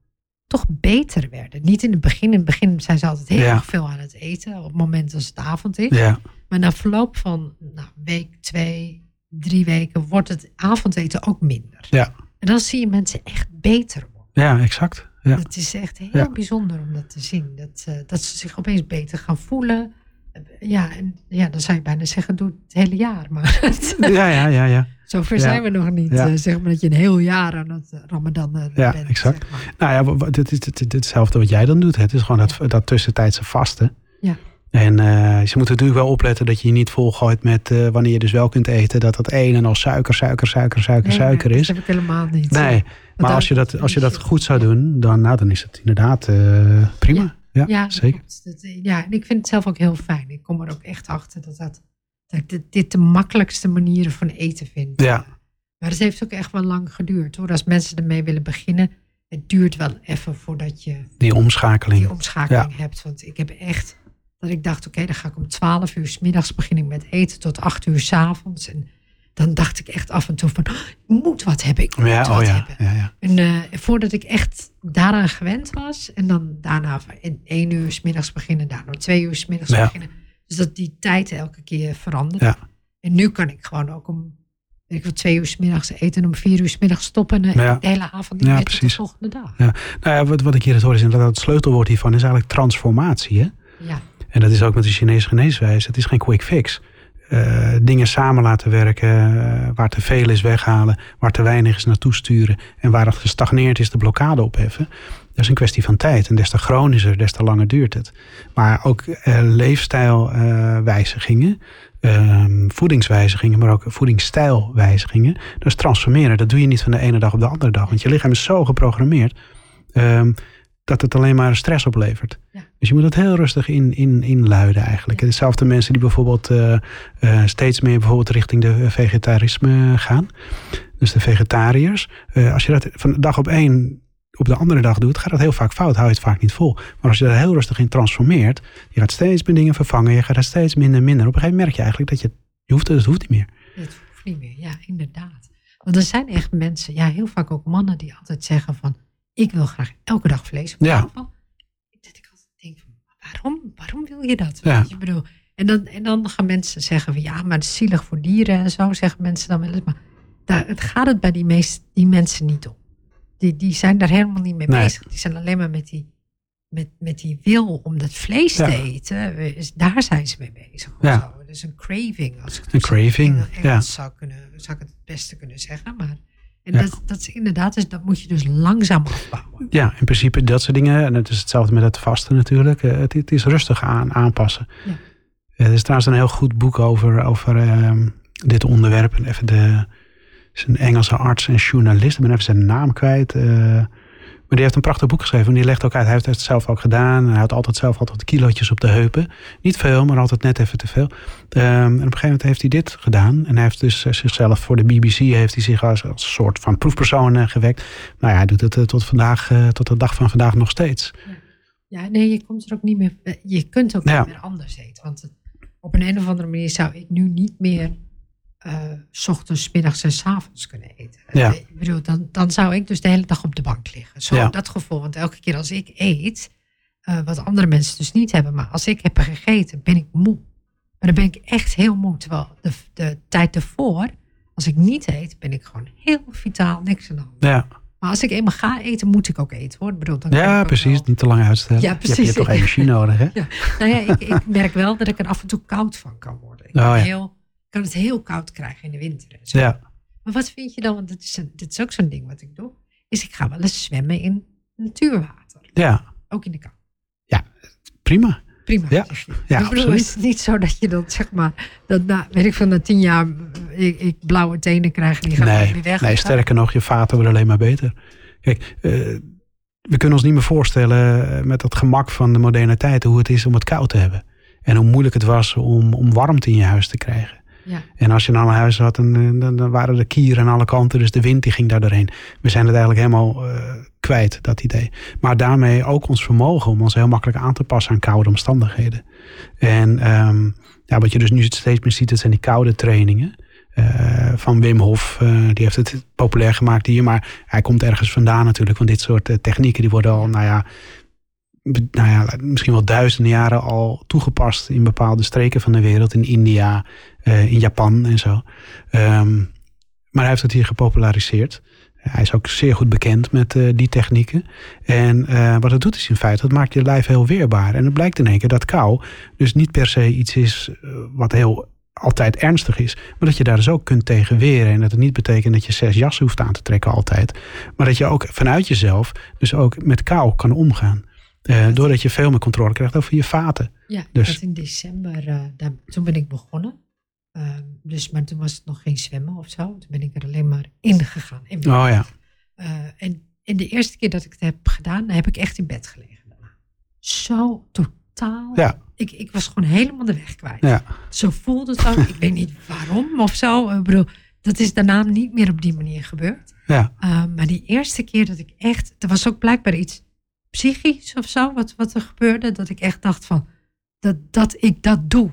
toch beter werden. Niet in het begin. In het begin zijn ze altijd heel Ja. erg veel aan het eten. Op het moment als het avond is. ja, Maar na verloop van nou, week, twee, drie weken wordt het avondeten ook minder. Ja. En dan zie je mensen echt beter worden. ja, exact. Ja. Het is echt heel Ja. bijzonder om dat te zien. Dat, eh, dat ze zich opeens beter gaan voelen. Ja, en ja, dan zou je bijna zeggen, doe het hele jaar. Maar Ja, ja, ja, ja. Zover Ja. zijn we nog niet. Ja. eh, zeg maar dat je een heel jaar aan het eh, ramadan eh, Ja, bent. exact. zeg maar. Nou ja, dit is het, het- hetzelfde wat jij dan doet. Het is gewoon dat, dat tussentijdse vasten. Ja. En ze moeten natuurlijk wel opletten dat je je niet volgooit met wanneer je dus wel kunt eten, dat dat een en al suiker, suiker, suiker, suiker, Nee, suiker nee, is. Dat heb ik helemaal niet. Nee, maar als je dat, als je dat goed zou doen, dan, nou, dan is het inderdaad prima. Ja, Ja, zeker. Dat, ja, en ik vind het zelf ook heel fijn. Ik kom er ook echt achter dat, dat, dat ik dit, dit de makkelijkste manieren van eten vind. Ja. Maar het heeft ook echt wel lang geduurd hoor. Als mensen ermee willen beginnen, het duurt wel even voordat je Die omschakeling. die omschakeling hebt. Want ik heb echt dat ik dacht, oké, dan ga ik om 12 uur s middags beginnen met eten tot 8 uur s avonds. En dan dacht ik echt af en toe van, oh, ik moet wat hebben, ik moet Ja, wat oh ja, hebben. ja, ja. En eh, voordat ik echt daaraan gewend was. En dan daarna in één uur 's middags beginnen. Daarna twee uur 's middags Ja. beginnen. Dus dat die tijd elke keer verandert. Ja. En nu kan ik gewoon ook om weet ik twee uur 's middags eten. En om vier uur 's middags stoppen. En Ja. de hele avond niet Ja, de precies. volgende dag. Nou ja, wat, wat ik hier het hoor is inderdaad het sleutelwoord hiervan is eigenlijk transformatie. Hè? Ja, En dat is ook met de Chinese geneeswijze. Het is geen quick fix. Eh, dingen samen laten werken, eh, waar te veel is weghalen, waar te weinig is naartoe sturen en waar het gestagneerd is de blokkade opheffen. Dat is een kwestie van tijd. En des te chronischer, des te langer duurt het. Maar ook eh, leefstijlwijzigingen, ehm, voedingswijzigingen, maar ook voedingsstijlwijzigingen. Dus transformeren, dat doe je niet van de ene dag op de andere dag. Want je lichaam is zo geprogrammeerd ehm, dat het alleen maar stress oplevert. Ja. Dus je moet het heel rustig in, in, inluiden eigenlijk. Ja. Dezelfde mensen die bijvoorbeeld eh, eh, steeds meer bijvoorbeeld richting de vegetarisme gaan. Dus de vegetariërs. Als je dat van de dag op één op de andere dag doet, gaat dat heel vaak fout. Hou je het vaak niet vol. Maar als je daar heel rustig in transformeert, je gaat steeds meer dingen vervangen, je gaat er steeds minder en minder. Op een gegeven moment merk je eigenlijk dat je, je hoeft, het hoeft niet meer. het hoeft niet meer. Ja, inderdaad. Want er zijn echt mensen, ja, heel vaak ook mannen die altijd zeggen van, ik wil graag elke dag vlees op Ja. Dat ik altijd denk van, waarom, waarom wil je dat? Ja. Je, bedoel, en, dan, en dan gaan mensen zeggen van, ja, maar het is zielig voor dieren en zo, zeggen mensen dan wel eens. Maar daar, het gaat het bij die, meest, die mensen niet om. Die, die zijn daar helemaal niet mee Nee. bezig. Die zijn alleen maar met die, met, met die wil om dat vlees Ja. te eten. Daar zijn ze mee bezig. Ja. zo. Dus een craving. Als ik het Een in craving, ja. zou, kunnen, zou ik het het beste kunnen zeggen. Maar en Ja. dat, dat is inderdaad, dus dat moet je dus langzaam afbouwen. Ja, in principe dat soort dingen. En het is hetzelfde met het vasten natuurlijk. Eh, Het, het is rustig aan, aanpassen. Ja. Er is trouwens een heel goed boek over, over ehm, dit onderwerp. En even de, is een Engelse arts en journalist. Ik ben even zijn naam kwijt. eh, maar die heeft een prachtig boek geschreven. En die legt ook uit, hij heeft het zelf ook gedaan. Hij had altijd zelf altijd kilootjes op de heupen. Niet veel, maar altijd net even te veel. Ehm, en op een gegeven moment heeft hij dit gedaan. En hij heeft dus eh, zichzelf voor de BBC heeft hij zich als, als soort van proefpersoon eh, gewekt. Nou ja, hij doet het tot vandaag, tot de dag van vandaag nog steeds. Ja, nee, je komt er ook niet meer. Je kunt ook Ja. niet meer anders eten. Want op een, een of andere manier zou ik nu niet meer. Eh, s ochtends, middags en 's avonds kunnen eten. Ja. Ik bedoel, dan, dan zou ik dus de hele dag op de bank liggen. Zo Ja. dat gevoel. Want elke keer als ik eet, eh, wat andere mensen dus niet hebben, maar als ik heb gegeten, ben ik moe. Maar dan ben ik echt heel moe. Terwijl de, de tijd ervoor, als ik niet eet, ben ik gewoon heel vitaal, niks aan de hand. Ja, Maar als ik eenmaal ga eten, moet ik ook eten hoor. Ik bedoel, dan ja precies. wel- Niet te lang uitstellen. Ja, Je hebt- Je, precies. hebt toch energie nodig, hè? ja. Nou ja, ik, ik merk wel dat ik er af en toe koud van kan worden. Ik Oh, ja. heel, kan het heel koud krijgen in de winter. Zo. Ja, Maar wat vind je dan, want dit is, dit is ook zo'n ding wat ik doe, is ik ga wel eens zwemmen in natuurwater. ja. Ook in de kou. prima. Prima. Ja. Ja, ik bedoel, is het niet zo dat je dan zeg maar, dat na, weet ik veel, na tien jaar eh, ik, ik blauwe tenen krijg en die gaan Nee, weer weg. nee, sterker nog, je vaten worden alleen maar beter. Kijk, eh, we kunnen ons niet meer voorstellen eh, met dat gemak van de moderne tijd hoe het is om het koud te hebben. En hoe moeilijk het was om, om warmte in je huis te krijgen. En als je dan een huis had, dan, eh, dan, dan waren er kieren aan alle kanten. Dus de wind die ging daar doorheen. We zijn het eigenlijk helemaal eh, kwijt, dat idee. Maar daarmee ook ons vermogen om ons heel makkelijk aan te passen aan koude omstandigheden. En ehm, ja, wat je dus nu steeds meer ziet, dat zijn die koude trainingen. Eh, van Wim Hof, die heeft het populair gemaakt hier. Maar hij komt ergens vandaan natuurlijk. Want dit soort technieken die worden al, nou ja, nou ja, misschien wel duizenden jaren al toegepast in bepaalde streken van de wereld. In India, eh, in Japan en zo. Ehm, maar hij heeft het hier gepopulariseerd. Hij is ook zeer goed bekend met eh, die technieken. En eh, wat het doet is in feite, het maakt je lijf heel weerbaar. En het blijkt in één keer dat kou dus niet per se iets is wat heel altijd ernstig is. Maar dat je daar dus ook kunt tegen weren. En dat het niet betekent dat je zes jassen hoeft aan te trekken altijd. Maar dat je ook vanuit jezelf dus ook met kou kan omgaan. Eh, doordat je veel meer controle krijgt over je vaten. Ja, Dus- in december, eh, daar, toen ben ik begonnen. Ehm, dus, maar toen was het nog geen zwemmen of zo. Toen ben ik er alleen maar in gegaan. In. Oh ja, Eh, en, en de eerste keer dat ik het heb gedaan, heb ik echt in bed gelegen. Zo totaal. ja, Ik, ik was gewoon helemaal de weg kwijt. ja. Zo voelde het ook. ik weet niet waarom of zo. Ik bedoel, dat is daarna niet meer op die manier gebeurd. ja. Uh, maar die eerste keer dat ik echt, er was ook blijkbaar iets psychisch of zo, wat, wat er gebeurde, dat ik echt dacht van, dat, dat ik dat doe.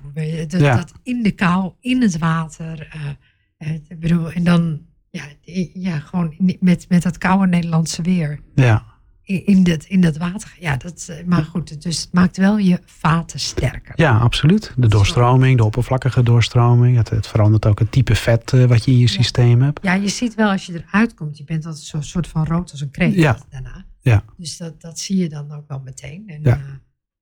Dat, Ja. dat in de kou, in het water. eh, eh, bedoel, en dan, ja, ja gewoon met, met dat koude Nederlandse weer. ja. In, in, dat, in dat water. Ja, dat, eh, maar goed, dus het maakt wel je vaten sterker. Ja, absoluut. De doorstroming, de oppervlakkige doorstroming. Het, het verandert ook het type vet wat je in je systeem hebt. Ja, je ziet wel als je eruit komt, je bent altijd zo'n soort van rood als een kreeft Ja. daarna. Ja. Dus dat, dat zie je dan ook wel meteen. En, Ja. eh,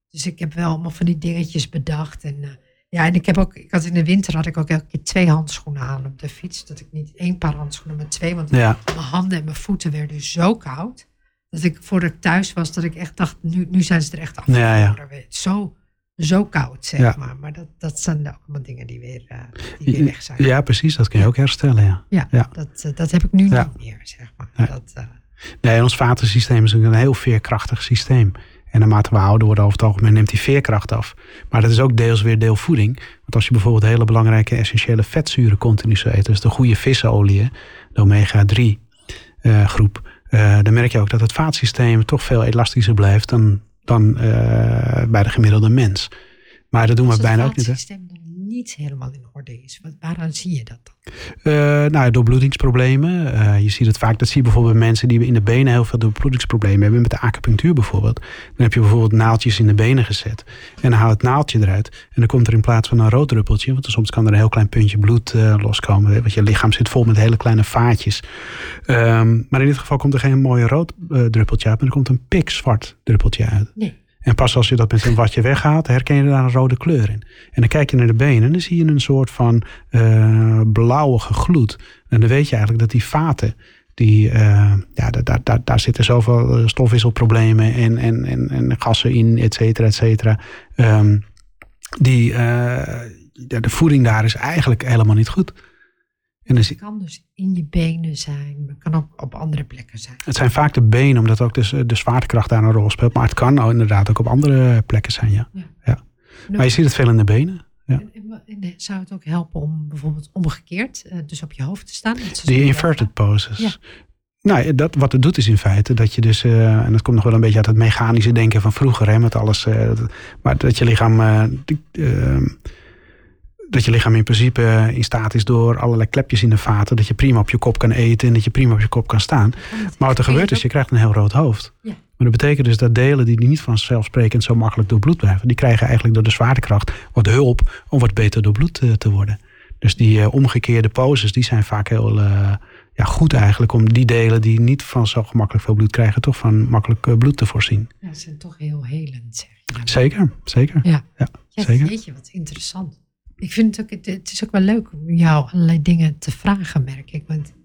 dus ik heb wel allemaal van die dingetjes bedacht. En, eh, ja, en ik heb ook, ik had in de winter had ik ook elke keer twee handschoenen aan op de fiets. Dat ik niet één paar handschoenen, maar twee. Want Ja, mijn handen en mijn voeten werden zo koud. Dat ik voordat ik thuis was, dat ik echt dacht, nu, nu zijn ze er echt af. Ja, ja. Zo, zo koud, zeg Ja. maar. Maar dat, dat zijn ook allemaal dingen die weer, eh, die weer weg zijn. ja, precies. Dat kun je ook herstellen. Ja. Ja. Dat, dat heb ik nu niet meer, zeg maar. Dat, Nee, ons vatensysteem is een heel veerkrachtig systeem. En naarmate we ouder worden over het algemeen neemt die veerkracht af. Maar dat is ook deels weer deel voeding. Want als je bijvoorbeeld hele belangrijke essentiële vetzuren continu zou eten. Dus de goede vissenolieën, de omega-3 eh, groep. eh, dan merk je ook dat het vaatsysteem toch veel elastischer blijft dan, dan eh, bij de gemiddelde mens. Maar dat doen we het bijna ook niet. Hè? Niet helemaal in orde is? Wat, waaraan zie je dat dan? Uh, nou, doorbloedingsproblemen. Uh, je ziet het vaak, dat zie je bijvoorbeeld bij mensen die in de benen heel veel doorbloedingsproblemen hebben. Met de acupunctuur bijvoorbeeld. Dan heb je bijvoorbeeld naaldjes in de benen gezet. En dan haal het naaldje eruit. En dan komt er in plaats van een rood druppeltje, want soms kan er een heel klein puntje bloed uh, loskomen. Want je lichaam zit vol met hele kleine vaatjes. Um, maar in dit geval komt er geen mooi rood druppeltje uit, maar er komt een pikzwart druppeltje uit. Nee. En pas als je dat met een watje weghaalt, herken je daar een rode kleur in. En dan kijk je naar de benen en dan zie je een soort van uh, blauwige gloed. En dan weet je eigenlijk dat die vaten, die, uh, ja, daar, daar, daar zitten zoveel eh, stofwisselproblemen en, en, en, en gassen in, et cetera, et cetera. Um, die, uh, de voeding daar is eigenlijk helemaal niet goed. En het kan dus in je benen zijn, maar het kan ook op andere plekken zijn. Het zijn vaak de benen, omdat ook de, de zwaartekracht daar een rol speelt. Maar het kan ook inderdaad ook op andere plekken zijn, ja. ja. ja. Maar je ziet het veel in de benen. Ja. En, zou het ook helpen om bijvoorbeeld omgekeerd, eh, dus op je hoofd te staan? Die inverted poses. Ja. Nou, dat, wat het doet is in feite dat je dus, uh, en dat komt nog wel een beetje uit het mechanische denken van vroeger, hè, met alles, uh, maar dat je lichaam dat je lichaam in principe in staat is door allerlei klepjes in de vaten. Dat je prima op je kop kan eten en dat je prima op je kop kan staan. Maar wat er gebeurt is, je krijgt een heel rood hoofd. Ja. Maar dat betekent dus dat delen die niet vanzelfsprekend zo makkelijk door bloed blijven, die krijgen eigenlijk door de zwaartekracht wat hulp om wat beter door bloed te, te worden. Dus die uh, omgekeerde poses, die zijn vaak heel uh, ja, goed eigenlijk om die delen die niet van zo gemakkelijk veel bloed krijgen, toch van makkelijk uh, bloed te voorzien. Ja, ze zijn toch heel helend, zeg je. Zeker, zeker. Ja, ja, ja zeker. Weet je, wat interessant ik vind het ook, het is ook wel leuk om jou allerlei dingen te vragen, merk ik. Want het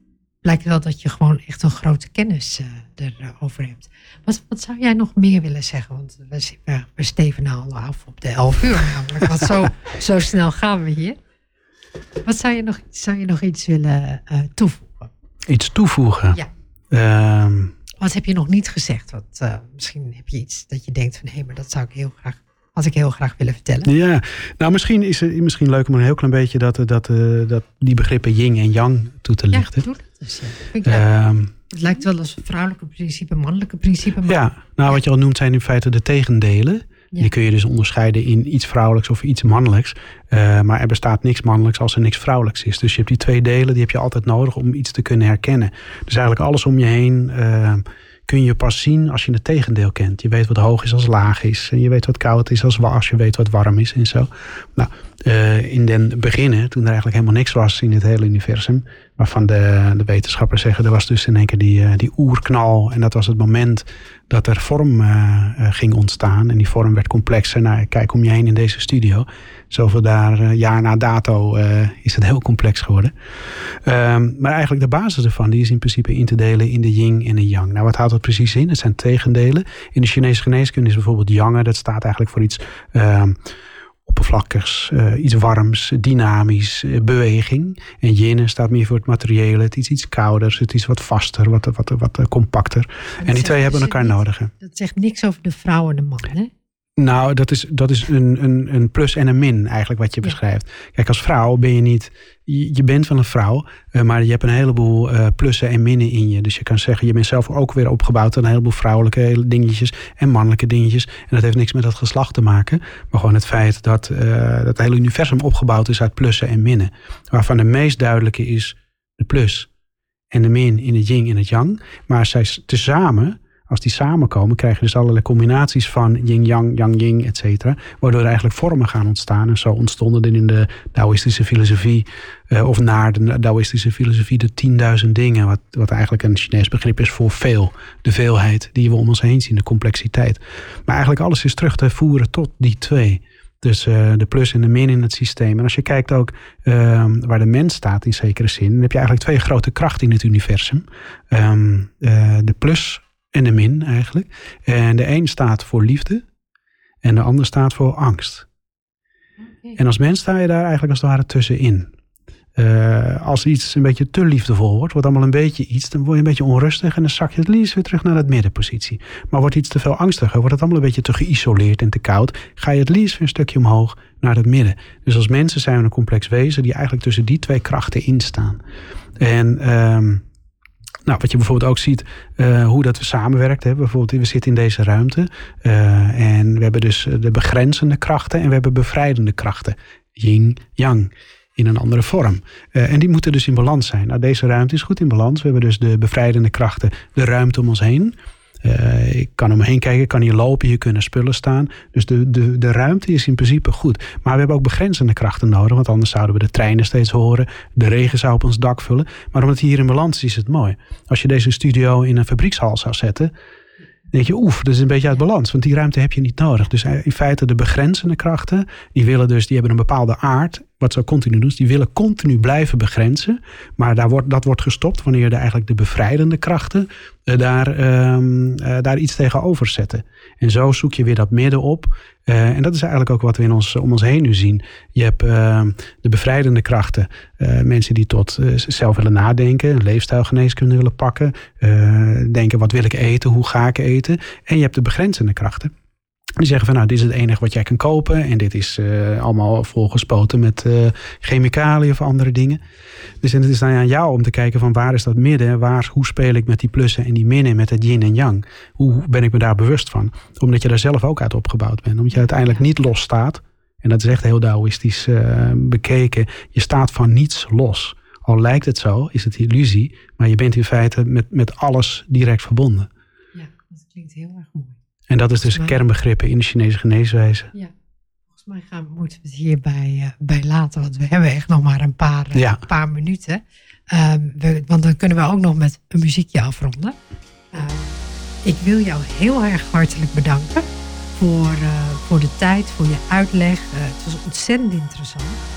blijkt wel dat je gewoon echt een grote kennis uh, erover hebt. Wat, wat zou jij nog meer willen zeggen? Want we, we, we steven al af op de 11 uur namelijk. Want zo, zo snel gaan we hier. Wat zou je nog, zou je nog iets willen uh, toevoegen? Iets toevoegen? Ja. Uh, wat heb je nog niet gezegd? Wat, uh, misschien heb je iets dat je denkt van hé, hey, maar dat zou ik heel graag had ik heel graag willen vertellen. Ja, nou misschien is het misschien leuk om een heel klein beetje dat, dat, eh, dat die begrippen yin en yang toe te lichten. Ja, doe dat dus. Ja. Um, het lijkt wel als vrouwelijke principe, mannelijke principe. Maar... Ja, nou wat je al noemt zijn in feite de tegendelen. Die kun je dus onderscheiden in iets vrouwelijks of iets mannelijks. Uh, maar er bestaat niks mannelijks als er niks vrouwelijks is. Dus je hebt die twee delen, die heb je altijd nodig om iets te kunnen herkennen. Dus eigenlijk alles om je heen... Uh, kun je pas zien als je het tegendeel kent. Je weet wat hoog is als laag is. En je weet wat koud is als, als je weet wat warm is en zo. Nou, uh, in den beginnen, toen er eigenlijk helemaal niks was in het hele universum, waarvan de, de wetenschappers zeggen, er was dus in één keer die, uh, die oerknal. En dat was het moment dat er vorm uh, ging ontstaan. En die vorm werd complexer. Nou, kijk om je heen in deze studio. Zoveel daar, jaar na dato, is het heel complex geworden. Ehm, maar eigenlijk de basis ervan, die is in principe in te delen in de yin en de yang. Nou, wat houdt dat precies in? Het zijn tegendelen. In de Chinese geneeskunde is bijvoorbeeld yang, dat staat eigenlijk voor iets ehm, oppervlakkigs, uh, iets warms, dynamisch, uh, beweging. En yin staat meer voor het materiële. Het is iets kouders, het is wat vaster, wat, wat, wat, wat compacter. En, die twee hebben elkaar nodig. Dat zegt niks over de vrouw en de man, hè? Nou, dat is, dat is een, een, een plus en een min eigenlijk wat je beschrijft. Kijk, als vrouw ben je niet... Je, bent wel een vrouw, uh, maar je hebt een heleboel uh, plussen en minnen in je. Dus je kan zeggen, je bent zelf ook weer opgebouwd... aan een heleboel vrouwelijke dingetjes en mannelijke dingetjes. En dat heeft niks met dat geslacht te maken. Maar gewoon het feit dat, uh, dat het hele universum opgebouwd is uit plussen en minnen. Waarvan de meest duidelijke is de plus en de min in het yin en het yang. Maar zij tezamen als die samenkomen, krijg je dus allerlei combinaties van yin-yang, yang-yin, et cetera. Waardoor er eigenlijk vormen gaan ontstaan. En zo ontstonden in de Taoïstische filosofie, uh, of naar de Taoïstische filosofie, de 10.000 dingen. Wat, wat eigenlijk een Chinees begrip is voor veel. De veelheid die we om ons heen zien, de complexiteit. Maar eigenlijk alles is terug te voeren tot die twee. Dus uh, de plus en de min in het systeem. En als je kijkt ook uh, waar de mens staat in zekere zin, dan heb je eigenlijk twee grote krachten in het universum. Um, uh, de plus en de min eigenlijk. En de een staat voor liefde en de ander staat voor angst. En als mens sta je daar eigenlijk als het ware tussenin. Uh, als iets een beetje te liefdevol wordt, wordt allemaal een beetje iets, dan word je een beetje onrustig en dan zak je het liefst weer terug naar het middenpositie. Maar wordt iets te veel angstiger, wordt het allemaal een beetje te geïsoleerd en te koud, ga je het liefst weer een stukje omhoog naar het midden. Dus als mensen zijn we een complex wezen die eigenlijk tussen die twee krachten instaan. En uh, nou, wat je bijvoorbeeld ook ziet, uh, hoe dat we samenwerkt. Hè. Bijvoorbeeld, we zitten in deze ruimte uh, en we hebben dus de begrenzende krachten en we hebben bevrijdende krachten. yin, yang in een andere vorm. En die moeten dus in balans zijn. Nou, deze ruimte is goed in balans. We hebben dus de bevrijdende krachten, de ruimte om ons heen. Uh, ik kan om me heen kijken, ik kan hier lopen, hier kunnen spullen staan. Dus de, de, de ruimte is in principe goed. Maar we hebben ook begrenzende krachten nodig, want anders zouden we de treinen steeds horen. De regen zou op ons dak vullen. Maar omdat hier in balans is, is het mooi. Als je deze studio in een fabriekshal zou zetten, denk je, oef, dat is een beetje uit balans. Want die ruimte heb je niet nodig. Dus eh, in feite de begrenzende krachten, die willen dus, die hebben een bepaalde aard. Wat ze continu doen, die willen continu blijven begrenzen. Maar daar wordt, dat wordt gestopt wanneer de, eigenlijk de bevrijdende krachten uh, daar, um, uh, daar iets tegenover zetten. En zo zoek je weer dat midden op. Uh, en dat is eigenlijk ook wat we in ons, om ons heen nu zien. Je hebt ehm, de bevrijdende krachten. mensen die tot zelf willen nadenken. Leefstijlgeneeskunde willen pakken. denken, wat wil ik eten? Hoe ga ik eten? En je hebt de begrenzende krachten. Die zeggen van nou, dit is het enige wat jij kan kopen. En dit is uh, allemaal volgespoten met uh, chemicaliën of andere dingen. Dus en het is dan aan jou om te kijken van waar is dat midden? Waar, hoe speel ik met die plussen en die minnen, met het yin en yang? Hoe ben ik me daar bewust van? Omdat je daar zelf ook uit opgebouwd bent. Omdat je uiteindelijk niet los staat. En dat is echt heel Taoïstisch uh, bekeken. Je staat van niets los. Al lijkt het zo, is het illusie. Maar je bent in feite met, met alles direct verbonden. Ja, dat klinkt heel erg mooi. En dat is dus mij... kernbegrippen in de Chinese geneeswijze. Ja. Volgens mij gaan, moeten we het hierbij uh, bij laten, want we hebben echt nog maar een paar, uh, ja. paar minuten. Um, we, want dan kunnen we ook nog met een muziekje afronden. Uh, ik wil jou heel erg hartelijk bedanken voor, uh, voor de tijd, voor je uitleg. het was ontzettend interessant.